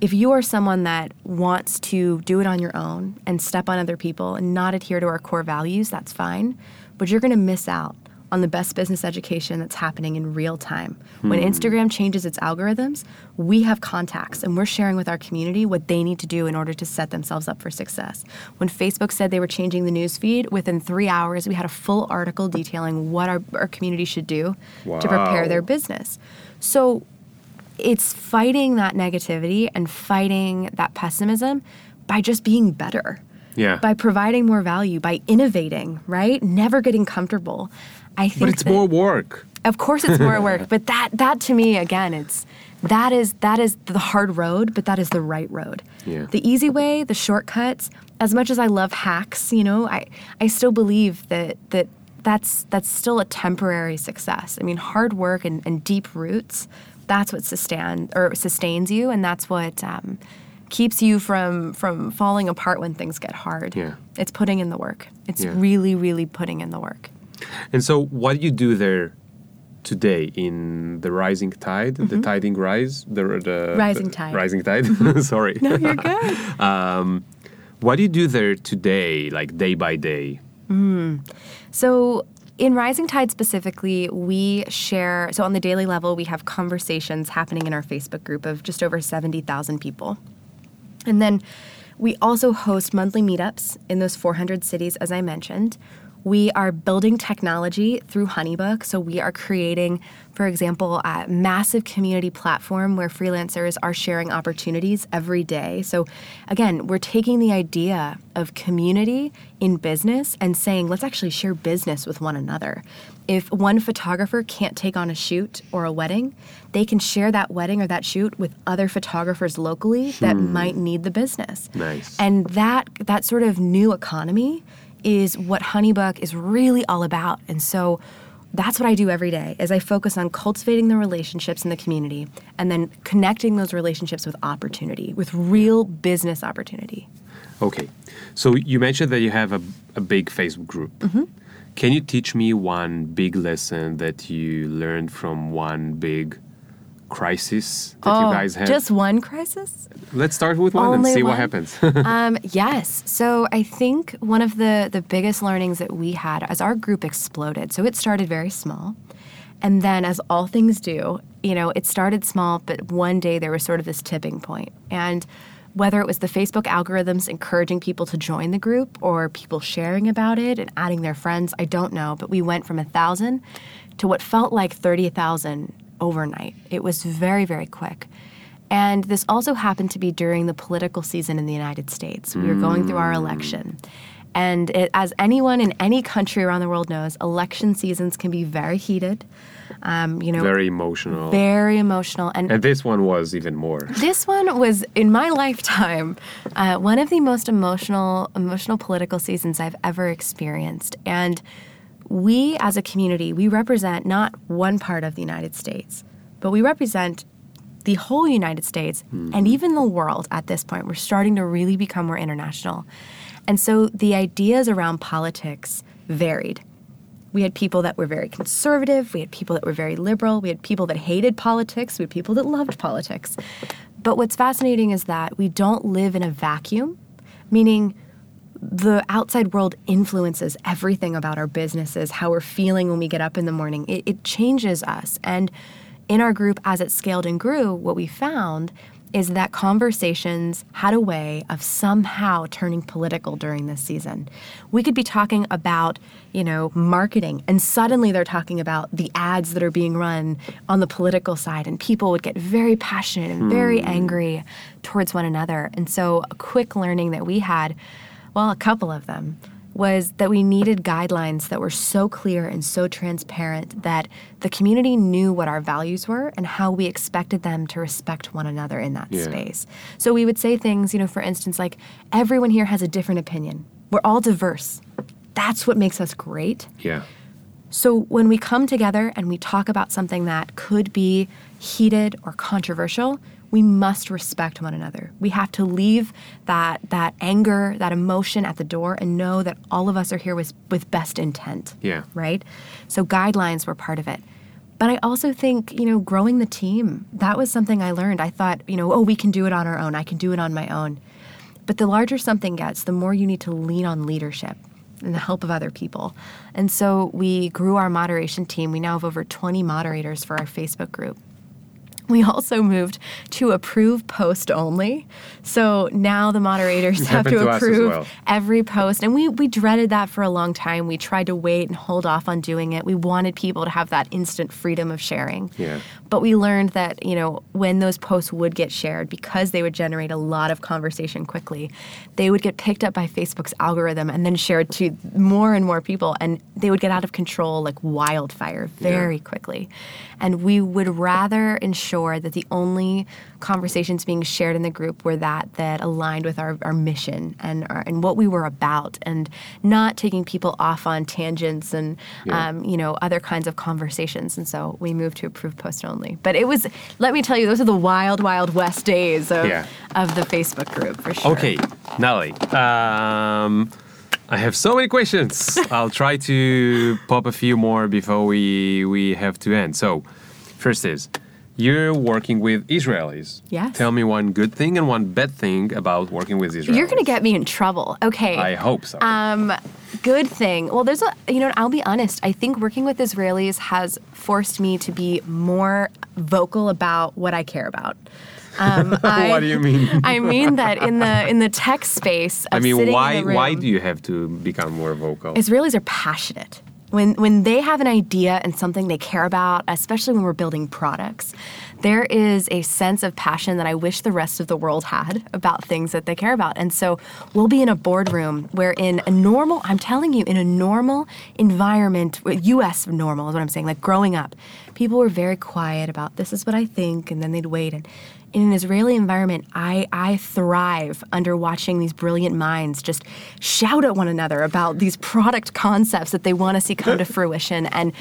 If you are someone that wants to do it on your own and step on other people and not adhere to our core values, that's fine, but you're going to miss out on the best business education that's happening in real time. Hmm. When Instagram changes its algorithms, we have contacts and we're sharing with our community what they need to do in order to set themselves up for success. When Facebook said they were changing the news feed, within three hours, we had a full article detailing what our, our community should do wow. to prepare their business. So it's fighting that negativity and fighting that pessimism by just being better. Yeah. By providing more value, by innovating, right? Never getting comfortable. I think But it's more work. Of course it's more work, but that that to me again it's that is that is the hard road, but that is the right road. Yeah. The easy way, the shortcuts, as much as I love hacks, you know, I I still believe that that that's that's still a temporary success. I mean, hard work and, and deep roots, that's what sustain or sustains you and that's what um, keeps you from from falling apart when things get hard. Yeah. It's putting in the work. It's yeah. really, really putting in the work. And so, what do you do there today in the rising tide, mm-hmm. the tiding rise, the, the rising the tide, rising tide? Sorry. No, you're good. um, what do you do there today, like day by day? Mm. So in Rising Tide specifically, we share, so on the daily level, we have conversations happening in our Facebook group of just over 70,000 people. And then we also host monthly meetups in those 400 cities, as I mentioned, we are building technology through Honeybook. So we are creating, for example, a massive community platform where freelancers are sharing opportunities every day. So again, we're taking the idea of community in business and saying, let's actually share business with one another. If one photographer can't take on a shoot or a wedding, they can share that wedding or that shoot with other photographers locally that hmm. might need the business. Nice. And that that sort of new economy is what Honeybook is really all about. And so that's what I do every day is I focus on cultivating the relationships in the community and then connecting those relationships with opportunity, with real business opportunity. Okay. So you mentioned that you have a, a big Facebook group. Mm-hmm. Can you teach me one big lesson that you learned from one big crisis that oh, you guys had? Just one crisis? Let's start with one Only and see one? what happens. um, yes. So I think one of the, the biggest learnings that we had as our group exploded, so it started very small. And then, as all things do, you know, it started small, but one day there was sort of this tipping point. And whether it was the Facebook algorithms encouraging people to join the group or people sharing about it and adding their friends, I don't know. But we went from a thousand to what felt like 30,000 overnight. It was very, very quick. And this also happened to be during the political season in the United States. We were going through our election. And it, as anyone in any country around the world knows, election seasons can be very heated. Um, you know, Very emotional. very emotional. And and this one was even more. this one was in my lifetime uh, one of the most emotional emotional political seasons i've ever experienced and we as a community we represent not one part of the united states but we represent the whole united states and mm-hmm. even the world at this point we're starting to really become more international and so the ideas around politics varied we had people that were very conservative. We had people that were very liberal. We had people that hated politics. We had people that loved politics. But what's fascinating is that we don't live in a vacuum, meaning the outside world influences everything about our businesses, how we're feeling when we get up in the morning. It, it changes us. And in our group, as it scaled and grew, what we found is that conversations had a way of somehow turning political during this season. We could be talking about, you know, marketing, and suddenly they're talking about the ads that are being run on the political side, and people would get very passionate and very hmm. angry towards one another. And so, a quick learning that we had, well, a couple of them, was that we needed guidelines that were so clear and so transparent that the community knew what our values were and how we expected them to respect one another in that Yeah. space. So we would say things, you know, for instance, like everyone here has a different opinion. We're all diverse. That's what makes us great. Yeah. So when we come together and we talk about something that could be heated or controversial, we must respect one another. We have to leave that that anger, that emotion at the door and know that all of us are here with with best intent. Yeah. Right? So guidelines were part of it. But I also think, you know, growing the team, that was something I learned. I thought, you know, oh, we can do it on our own. I can do it on my own. But the larger something gets, the more you need to lean on leadership and the help of other people. And so we grew our moderation team. We now have over 20 moderators for our Facebook group. We also moved to approve post only. So now the moderators have to to approve well. every post. And we, we dreaded that for a long time. We tried to wait and hold off on doing it. We wanted people to have that instant freedom of sharing. Yeah. But we learned that, you know, when those posts would get shared, because they would generate a lot of conversation quickly, they would get picked up by Facebook's algorithm and then shared to more and more people. And they would get out of control like wildfire very quickly. And we would rather ensure that the only conversations being shared in the group were that that aligned with our, our mission and our, and what we were about and not taking people off on tangents and Yeah. um, you know other kinds of conversations and so we moved to approved post only but it was let me tell you those are the wild wild west days of, Yeah. of the facebook group for sure Okay, Natalie. Um, I have so many questions. I'll try to pop a few more before we we have to end. So, first is you're working with Israelis. Yes. Tell me one good thing and one bad thing about working with Israelis. you're gonna get me in trouble okay I hope so. Um, good thing. Well, there's a, you know, I'll be honest. I think working with Israelis has forced me to be more vocal about what I care about. Um, I, what do you mean? I mean that in the in the tech space. Of I mean, why room, why do you have to become more vocal? Israelis are passionate. When, when they have an idea and something they care about, especially when we're building products, there is a sense of passion that I wish the rest of the world had about things that they care about. And so we'll be in a boardroom where, in a normal, I'm telling you, in a normal environment, US normal is what I'm saying, like growing up, people were very quiet about this is what I think, and then they'd wait. And in an Israeli environment, I, I thrive under watching these brilliant minds just shout at one another about these product concepts that they want to see come to fruition. And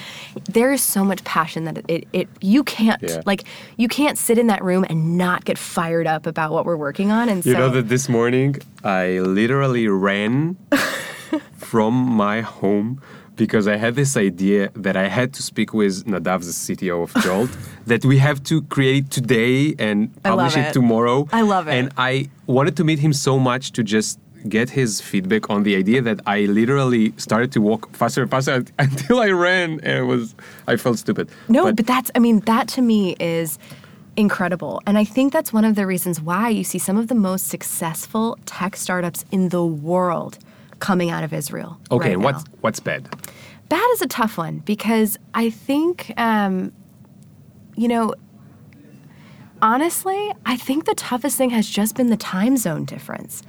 there is so much passion that it, it you can't Yeah. like you can't sit in that room and not get fired up about what we're working on. And You so know that this morning I literally ran from my home because I had this idea that I had to speak with Nadav, the CTO of Jolt, that we have to create today and publish it. it. tomorrow. I love it. And I wanted to meet him so much to just get his feedback on the idea that I literally started to walk faster and faster until I ran. And it was I felt stupid. No, but, that's, I mean, that to me is incredible. And I think that's one of the reasons why you see some of the most successful tech startups in the world coming out of Israel. okay, right what's what's bad? Bad is a tough one because I think, um, you know, honestly, I think the toughest thing has just been the time zone difference.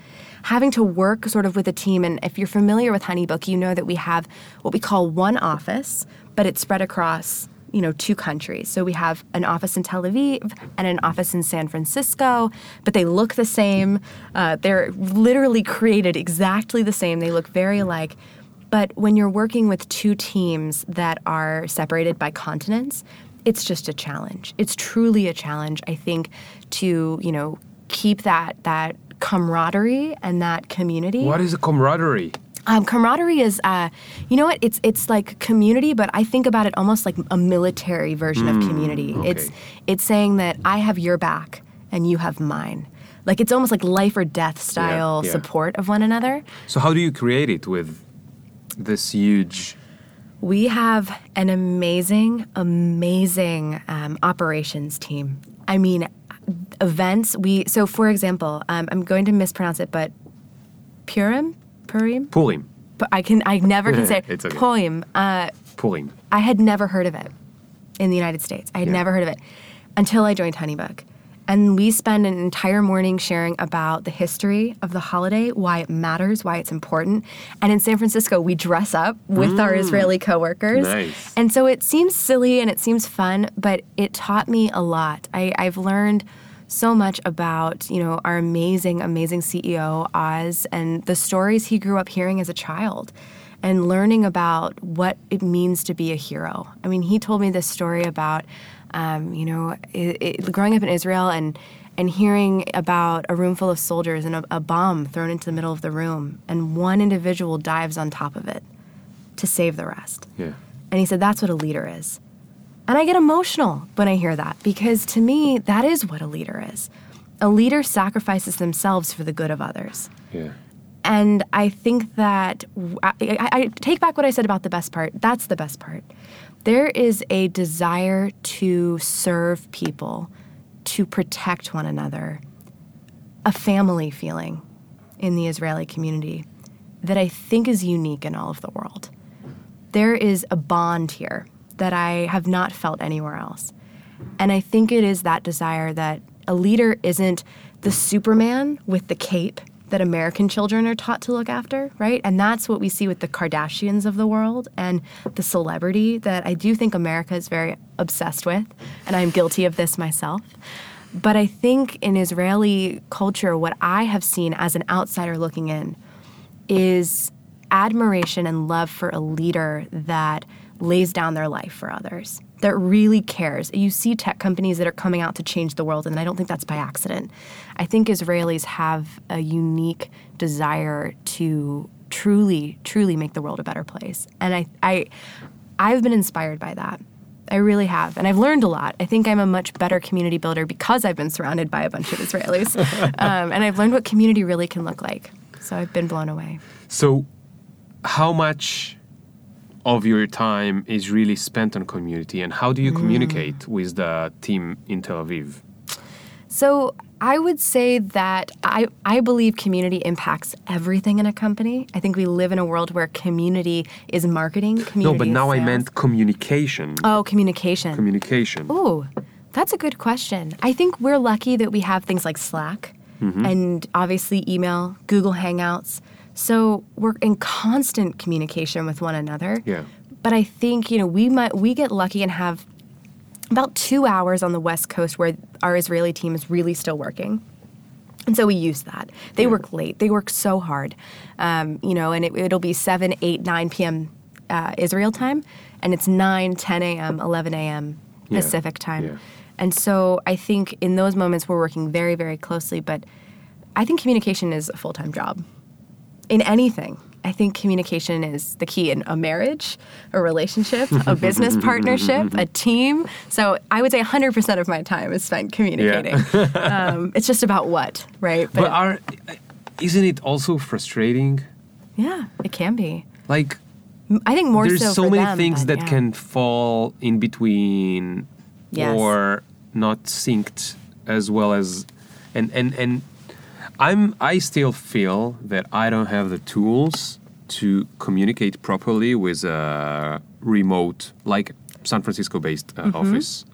Having to work sort of with a team, and if you're familiar with HoneyBook, you know that we have what we call one office, but it's spread across you know two countries. So we have an office in Tel Aviv and an office in San Francisco, but they look the same. Uh, they're literally created exactly the same. They look very alike. But when you're working with two teams that are separated by continents, it's just a challenge. It's truly a challenge, I think, to, you know, keep that that camaraderie and that community. What is a camaraderie? Um, camaraderie is, uh, you know what? It's it's like community, but I think about it almost like a military version of community. It's okay. it's saying that I have your back and you have mine. Like it's almost like life or death style yeah. support of one another. So how do you create it with this huge? We have an amazing, amazing um, operations team. I mean, events. We so for example, um, I'm going to mispronounce it, but Purim, Purim. Purim. But I can. I never can say It's okay. Purim. Uh, Purim. I had never heard of it in the United States. I had Yeah. never heard of it until I joined Honeybook. And we spend an entire morning sharing about the history of the holiday, why it matters, why it's important. And in San Francisco, we dress up with our Israeli coworkers. Mm. Nice. And so it seems silly and it seems fun, but it taught me a lot. I, I've learned so much about, you know, our amazing, amazing CEO, Oz, and the stories he grew up hearing as a child and learning about what it means to be a hero. I mean, he told me this story about, um, you know, it, it, growing up in Israel and and hearing about a room full of soldiers and a, a bomb thrown into the middle of the room, and one individual dives on top of it to save the rest. Yeah. And he said, that's what a leader is. And I get emotional when I hear that because to me, that is what a leader is. A leader sacrifices themselves for the good of others. Yeah. And I think that I, I, I take back what I said about the best part. That's the best part. There is a desire to serve people, to protect one another, a family feeling in the Israeli community that I think is unique in all of the world. There is a bond here that I have not felt anywhere else. And I think it is that desire that a leader isn't the Superman with the cape that American children are taught to look after, right? And that's what we see with the Kardashians of the world and the celebrity that I do think America is very obsessed with, and I'm guilty of this myself. But I think in Israeli culture, what I have seen as an outsider looking in is admiration and love for a leader that lays down their life for others, that really cares. You see tech companies that are coming out to change the world, and I don't think that's by accident. I think Israelis have a unique desire to truly, truly make the world a better place. And I, I, I've been inspired by that. I really have. And I've learned a lot. I think I'm a much better community builder because I've been surrounded by a bunch of Israelis. um, and I've learned what community really can look like. So I've been blown away. So, how much of your time is really spent on community, and how do you communicate with the team in Tel Aviv? So I would say that I, I believe community impacts everything in a company. I think we live in a world where community is marketing. Community No, but now I meant communication. Oh, communication. communication. Ooh, that's a good question. I think we're lucky that we have things like Slack Mm-hmm. and obviously email, Google Hangouts. So we're in constant communication with one another. Yeah. But I think, you know, we might we get lucky and have about two hours on the West Coast where our Israeli team is really still working. And so we use that. They work late. They work so hard, um, you know, and it, it'll be 7, 8, 9 p.m. Uh, Israel time, and it's 9, 10 a.m., 11 a.m. Yeah. Pacific time. Yeah. And so I think in those moments we're working very, very closely, but I think communication is a full time job in anything. I think communication is the key in a marriage, a relationship, a business partnership, a team. So I would say 100% of my time is spent communicating. um, it's just about what, right? But are isn't it also frustrating? Yeah, it can be. Like I think more there's so, so, many them, things but that yeah. can fall in between Yes. or not synced as well as and and and I'm I still feel that I don't have the tools to communicate properly with a remote like San Francisco based uh, Mm-hmm. office.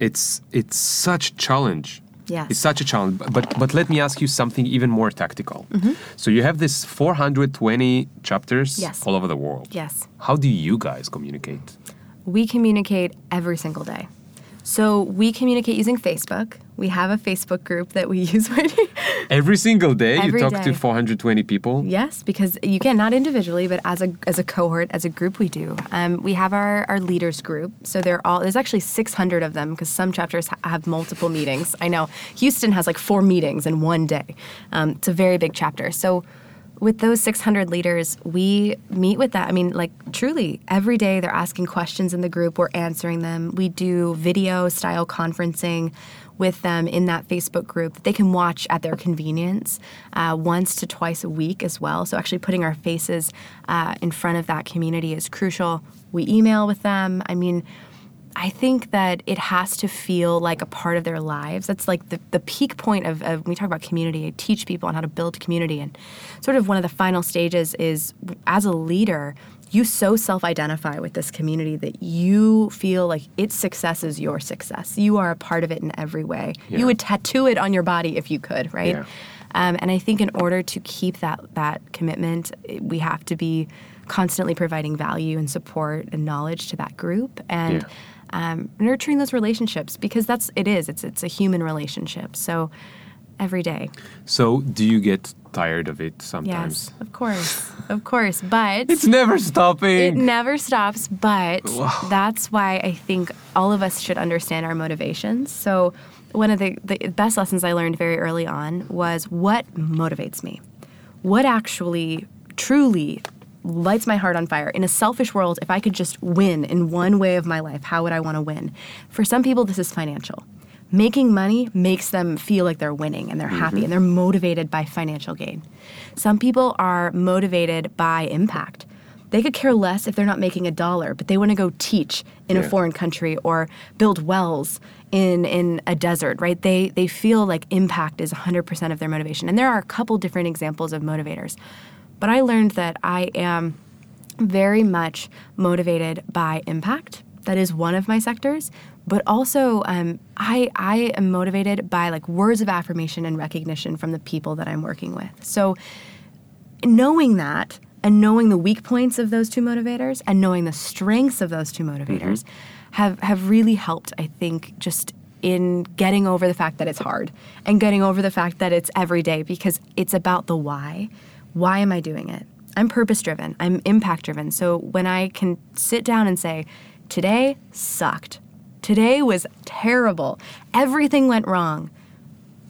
It's it's such a challenge. Yes. It's such a challenge. But but, but let me ask you something even more tactical. Mm-hmm. So you have this 420 chapters Yes. all over the world. Yes. How do you guys communicate? We communicate every single day. So we communicate using Facebook. We have a Facebook group that we use. Every single day Every you talk to 420 people? yes, because you can not individually, but as a as a cohort, as a group, we do. Um, we have our our leaders group. So they're all there's actually 600 of them because some chapters ha- have multiple meetings. I know Houston has like four meetings in one day. Um, it's a very big chapter. So with those 600 leaders, we meet with that. I mean, like truly, every day they're asking questions in the group, we're answering them. We do video style conferencing with them in that Facebook group that they can watch at their convenience uh, once to twice a week as well. So, actually, putting our faces uh, in front of that community is crucial. We email with them. I mean, I think that it has to feel like a part of their lives. That's like the, the peak point of, of when we talk about community. I teach people on how to build community. And sort of one of the final stages is as a leader, you so self identify with this community that you feel like its success is your success. You are a part of it in every way. Yeah. You would tattoo it on your body if you could, right? Yeah. Um, and I think in order to keep that that commitment, we have to be constantly providing value and support and knowledge to that group and um, nurturing those relationships because that's it is it's it's a human relationship. So every day, So do you get tired of it sometimes? yes, of course, of course, but It's never stopping. it never stops, but Wow. that's why I think all of us should understand our motivations. So, one of the, the best lessons I learned very early on was what motivates me? What actually, truly lights my heart on fire? In a selfish world, if I could just win in one way of my life, how would I want to win? For some people, this is financial. Making money makes them feel like they're winning and they're happy mm-hmm. and they're motivated by financial gain. Some people are motivated by impact. They could care less if they're not making a dollar, but they want to go teach in a foreign country or build wells in in a desert, right? They they feel like impact is 100% of their motivation. And there are a couple different examples of motivators. But I learned that I am very much motivated by impact. That is one of my sectors. But also, um, I I am motivated by like words of affirmation and recognition from the people that I'm working with. So knowing that and knowing the weak points of those two motivators and knowing the strengths of those two motivators have have really helped i think just in getting over the fact that it's hard and getting over the fact that it's every day because it's about the why why am i doing it i'm purpose driven i'm impact driven so when i can sit down and say today sucked today was terrible everything went wrong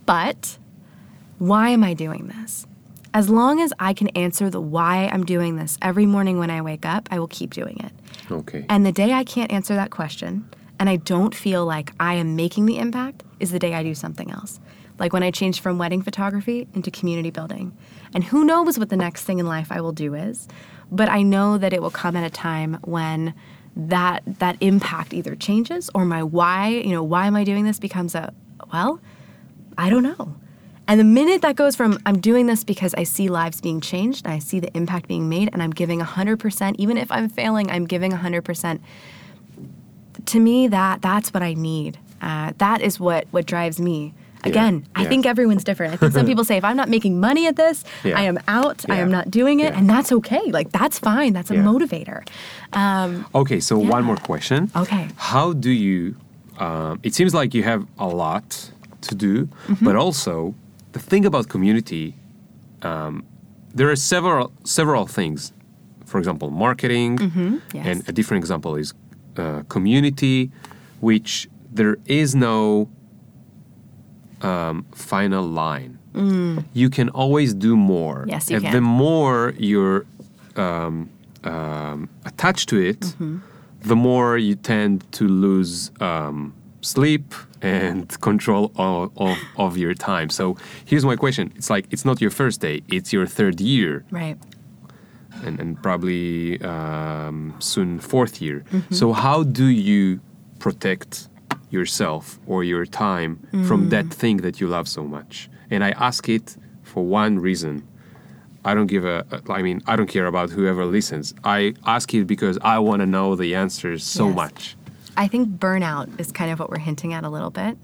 but why am I doing this? As long as I can answer the why I'm doing this every morning when I wake up, I will keep doing it. Okay. And the day I can't answer that question and I don't feel like I am making the impact is the day I do something else. Like when I changed from wedding photography into community building. And who knows what the next thing in life I will do is, but I know that it will come at a time when that that impact either changes or my why, you know, why am I doing this becomes a well, I don't know. And the minute that goes from I'm doing this because I see lives being changed I see the impact being made and I'm giving 100%, even if I'm failing, I'm giving 100%. To me, that that's what I need. Uh, that is what what drives me. Again, I think everyone's different. I think some people say if I'm not making money at this, Yeah. I am out. I am not doing it, Yeah. and that's okay. Like that's fine. That's a Yeah. motivator. Um, Okay, so one more question. Okay. How do you? Um, it seems like you have a lot to do, Mm-hmm. but also the thing about community, um, there are several several things. For example, marketing, Mm-hmm. yes. and a different example is uh, community, which there is no um, final line. You can always do more. Mm. Yes, you and can. the more you're um, um, attached to it, Mm-hmm. the more you tend to lose um, sleep and control of, of, of your time. So here's my question. It's like it's not your first day, it's your third year Right. and, and probably um, soon fourth year. So how do you protect yourself or your time mm. from that thing that you love so much? And I ask it for one reason. I don't give a. I mean, I don't care about whoever listens. I ask it because I want to know the answers so Yes. much. I think burnout is kind of what we're hinting at a little bit.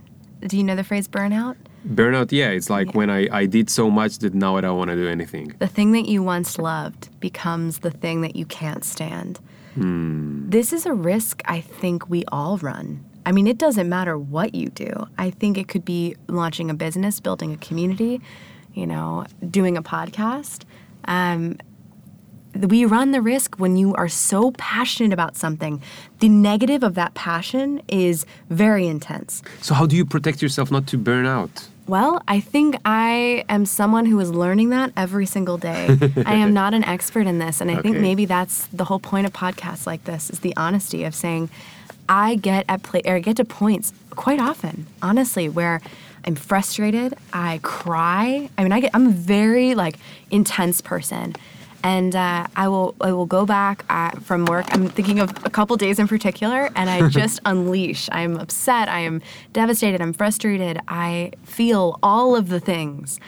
Do you know the phrase burnout? Burnout, yeah, it's like when I, I did so much that now I don't want to do anything. The thing that you once loved becomes the thing that you can't stand. Hmm. This is a risk I think we all run. I mean, it doesn't matter what you do. I think it could be launching a business, building a community, you know, doing a podcast. Um, we run the risk when you are so passionate about something. The negative of that passion is very intense. So how do you protect yourself not to burn out? Well, I think I am someone who is learning that every single day. I am not an expert in this, and I think maybe that's the whole point of podcasts like this is the honesty of saying I get at play or I get to points quite often, honestly, where I'm frustrated, I cry. I mean, I get I'm a very like intense person. And uh, I will I will go back uh, from work. I'm thinking of a couple days in particular, and I just unleash. I'm upset. I am devastated. I'm frustrated. I feel all of the things.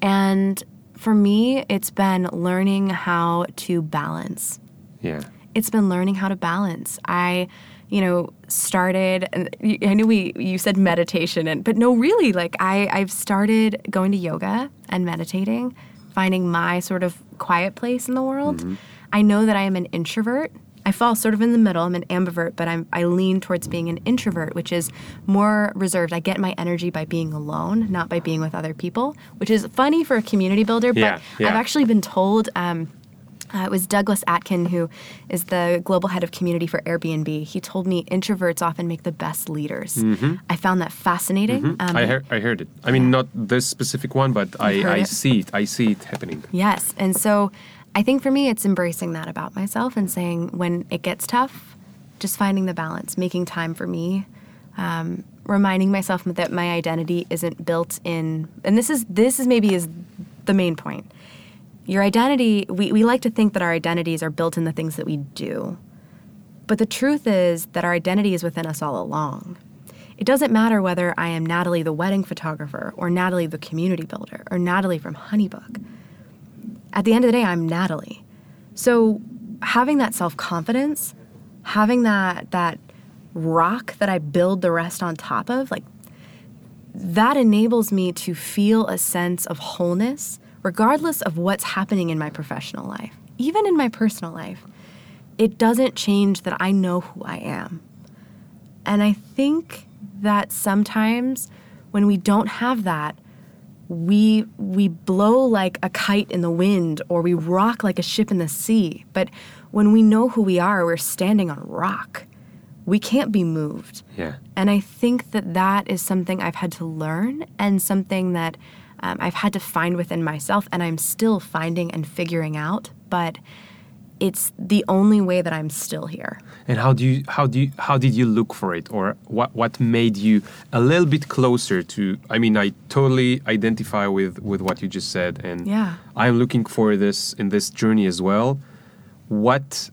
And for me, it's been learning how to balance Yeah. it's been learning how to balance. I, you know, started. and I knew we you said meditation, and but no, really, like I I've started going to yoga and meditating, finding my sort of quiet place in the world. I know that I am an introvert. I fall sort of in the middle. I'm an ambivert, but I'm I lean towards being an introvert, which is more reserved. I get my energy by being alone, not by being with other people, which is funny for a community builder. But Yeah, yeah. I've actually been told. Um, uh, it was Douglas Atkin, who is the global head of community for Airbnb. He told me introverts often make the best leaders. I found that fascinating. Um, Mm-hmm. I, heard, I heard it. I mean, not this specific one, but You've I, I it? see it. I see it happening. Yes. And so I think for me, it's embracing that about myself and saying when it gets tough, just finding the balance, making time for me, um, reminding myself that my identity isn't built in, and this is this is maybe is the main point. Your identity, we, we like to think that our identities are built in the things that we do. But the truth is that our identity is within us all along. It doesn't matter whether I am Natalie, the wedding photographer, or Natalie, the community builder, or Natalie from Honeybook at the end of the day, I'm Natalie. So having that self confidence, having that that rock that I build the rest on top of, like that enables me to feel a sense of wholeness, regardless of what's happening in my professional life, even in my personal life. It doesn't change that I know who I am. And I think that sometimes when we don't have that, we we blow like a kite in the wind or we rock like a ship in the sea. But when we know who we are, we're standing on rock. We can't be moved. Yeah. And I think that that is something I've had to learn and something that um, I've had to find within myself, and I'm still finding and figuring out. But it's the only way that I'm still here. And how do you how do you, how did you look for it, or what what made you a little bit closer to? I mean, I totally identify with with what you just said, and Yeah. I'm looking for this in this journey as well. What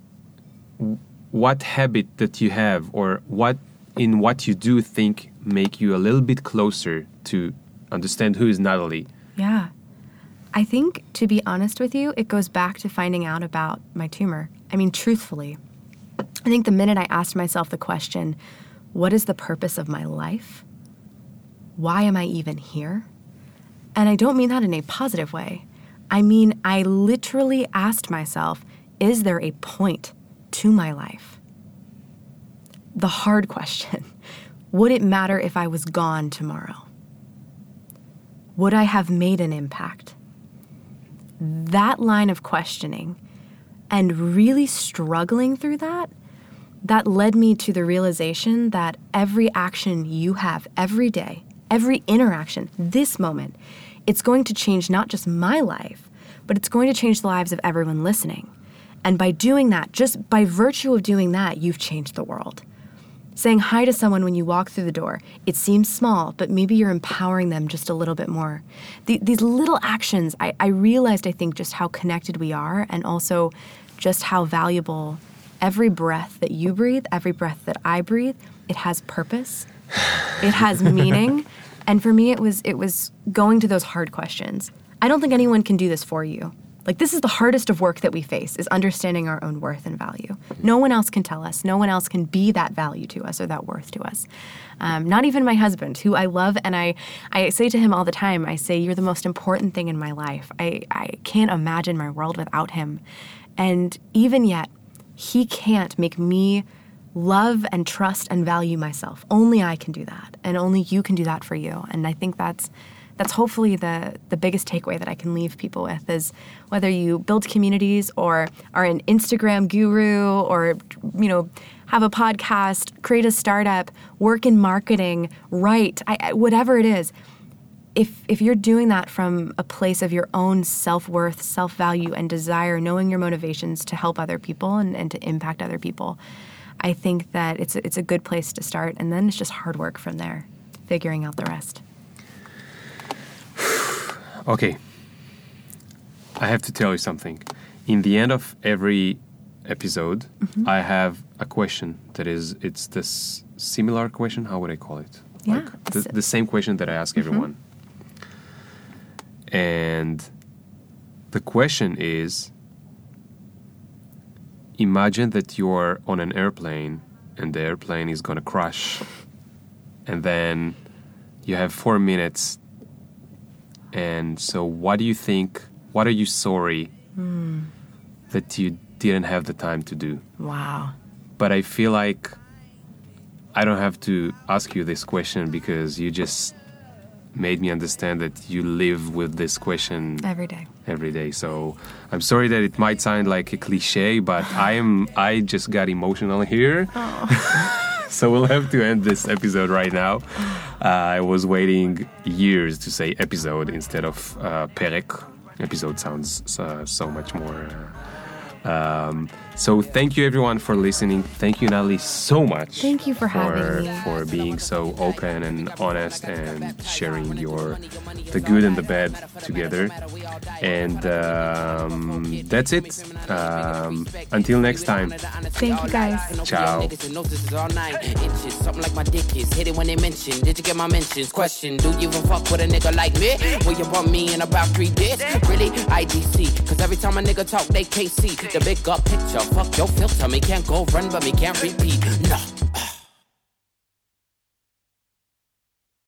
what habit that you have, or what in what you do think make you a little bit closer to understand who is Natalie? Yeah. I think, to be honest with you, it goes back to finding out about my tumor. I mean, truthfully, I think the minute I asked myself the question, what is the purpose of my life? Why am I even here? And I don't mean that in a positive way. I mean, I literally asked myself, is there a point to my life? The hard question would it matter if I was gone tomorrow? Would I have made an impact? That line of questioning and really struggling through that, that led me to the realization that every action you have every day, every interaction, this moment, it's going to change not just my life, but it's going to change the lives of everyone listening. And by doing that, just by virtue of doing that, you've changed the world. Saying hi to someone when you walk through the door. It seems small, but maybe you're empowering them just a little bit more. The, these little actions, I, I realized, I think, just how connected we are and also just how valuable every breath that you breathe, every breath that I breathe, it has purpose, it has meaning. And for me, it was it was going to those hard questions. I don't think anyone can do this for you. Like this is the hardest of work that we face is understanding our own worth and value. No one else can tell us. No one else can be that value to us or that worth to us. Um, not even my husband, who I love, and I I say to him all the time. I say, "You're the most important thing in my life. I I can't imagine my world without him." And even yet, he can't make me love and trust and value myself. Only I can do that, and only you can do that for you. And I think that's that's hopefully the the biggest takeaway that I can leave people with is whether you build communities or are an Instagram guru or you know have a podcast, create a startup, work in marketing, write, I, whatever it is. If if you're doing that from a place of your own self worth, self value, and desire, knowing your motivations to help other people and, and to impact other people, I think that it's a, it's a good place to start, and then it's just hard work from there, figuring out the rest. Okay. I have to tell you something. In the end of every episode, Mm-hmm. I have a question that is it's this similar question. How would I call it? Yeah, Like the, the same question that I ask Mm-hmm. everyone. And the question is imagine that you're on an airplane and the airplane is going to crash and then you have 4 minutes and so, what do you think? What are you sorry Hmm. that you didn't have the time to do? Wow. But I feel like I don't have to ask you this question because you just made me understand that you live with this question Every day. every day. So I'm sorry that it might sound like a cliche, but I am I just got emotional here. Oh. so we'll have to end this episode right now. Uh, I was waiting years to say episode instead of uh, perek. Episode sounds uh, so much more. Uh, um, so thank you everyone for listening. Thank you Natalie so much. Thank you for having me. for being so open and honest and sharing your the good and the bad together. And um, that's it. Um, until next time. Thank you guys. Ciao. Niggas and notices all nine inches. Something like my dick is. Hit it when they mention. Did you get my mentions? Question. Do you even fuck with a nigga like me? Will you want me in about three days? Really? IDC. Cause every time a nigga talk, they can't see the big up picture. Fuck your filter. Me can't go run, but me can't repeat. Nah.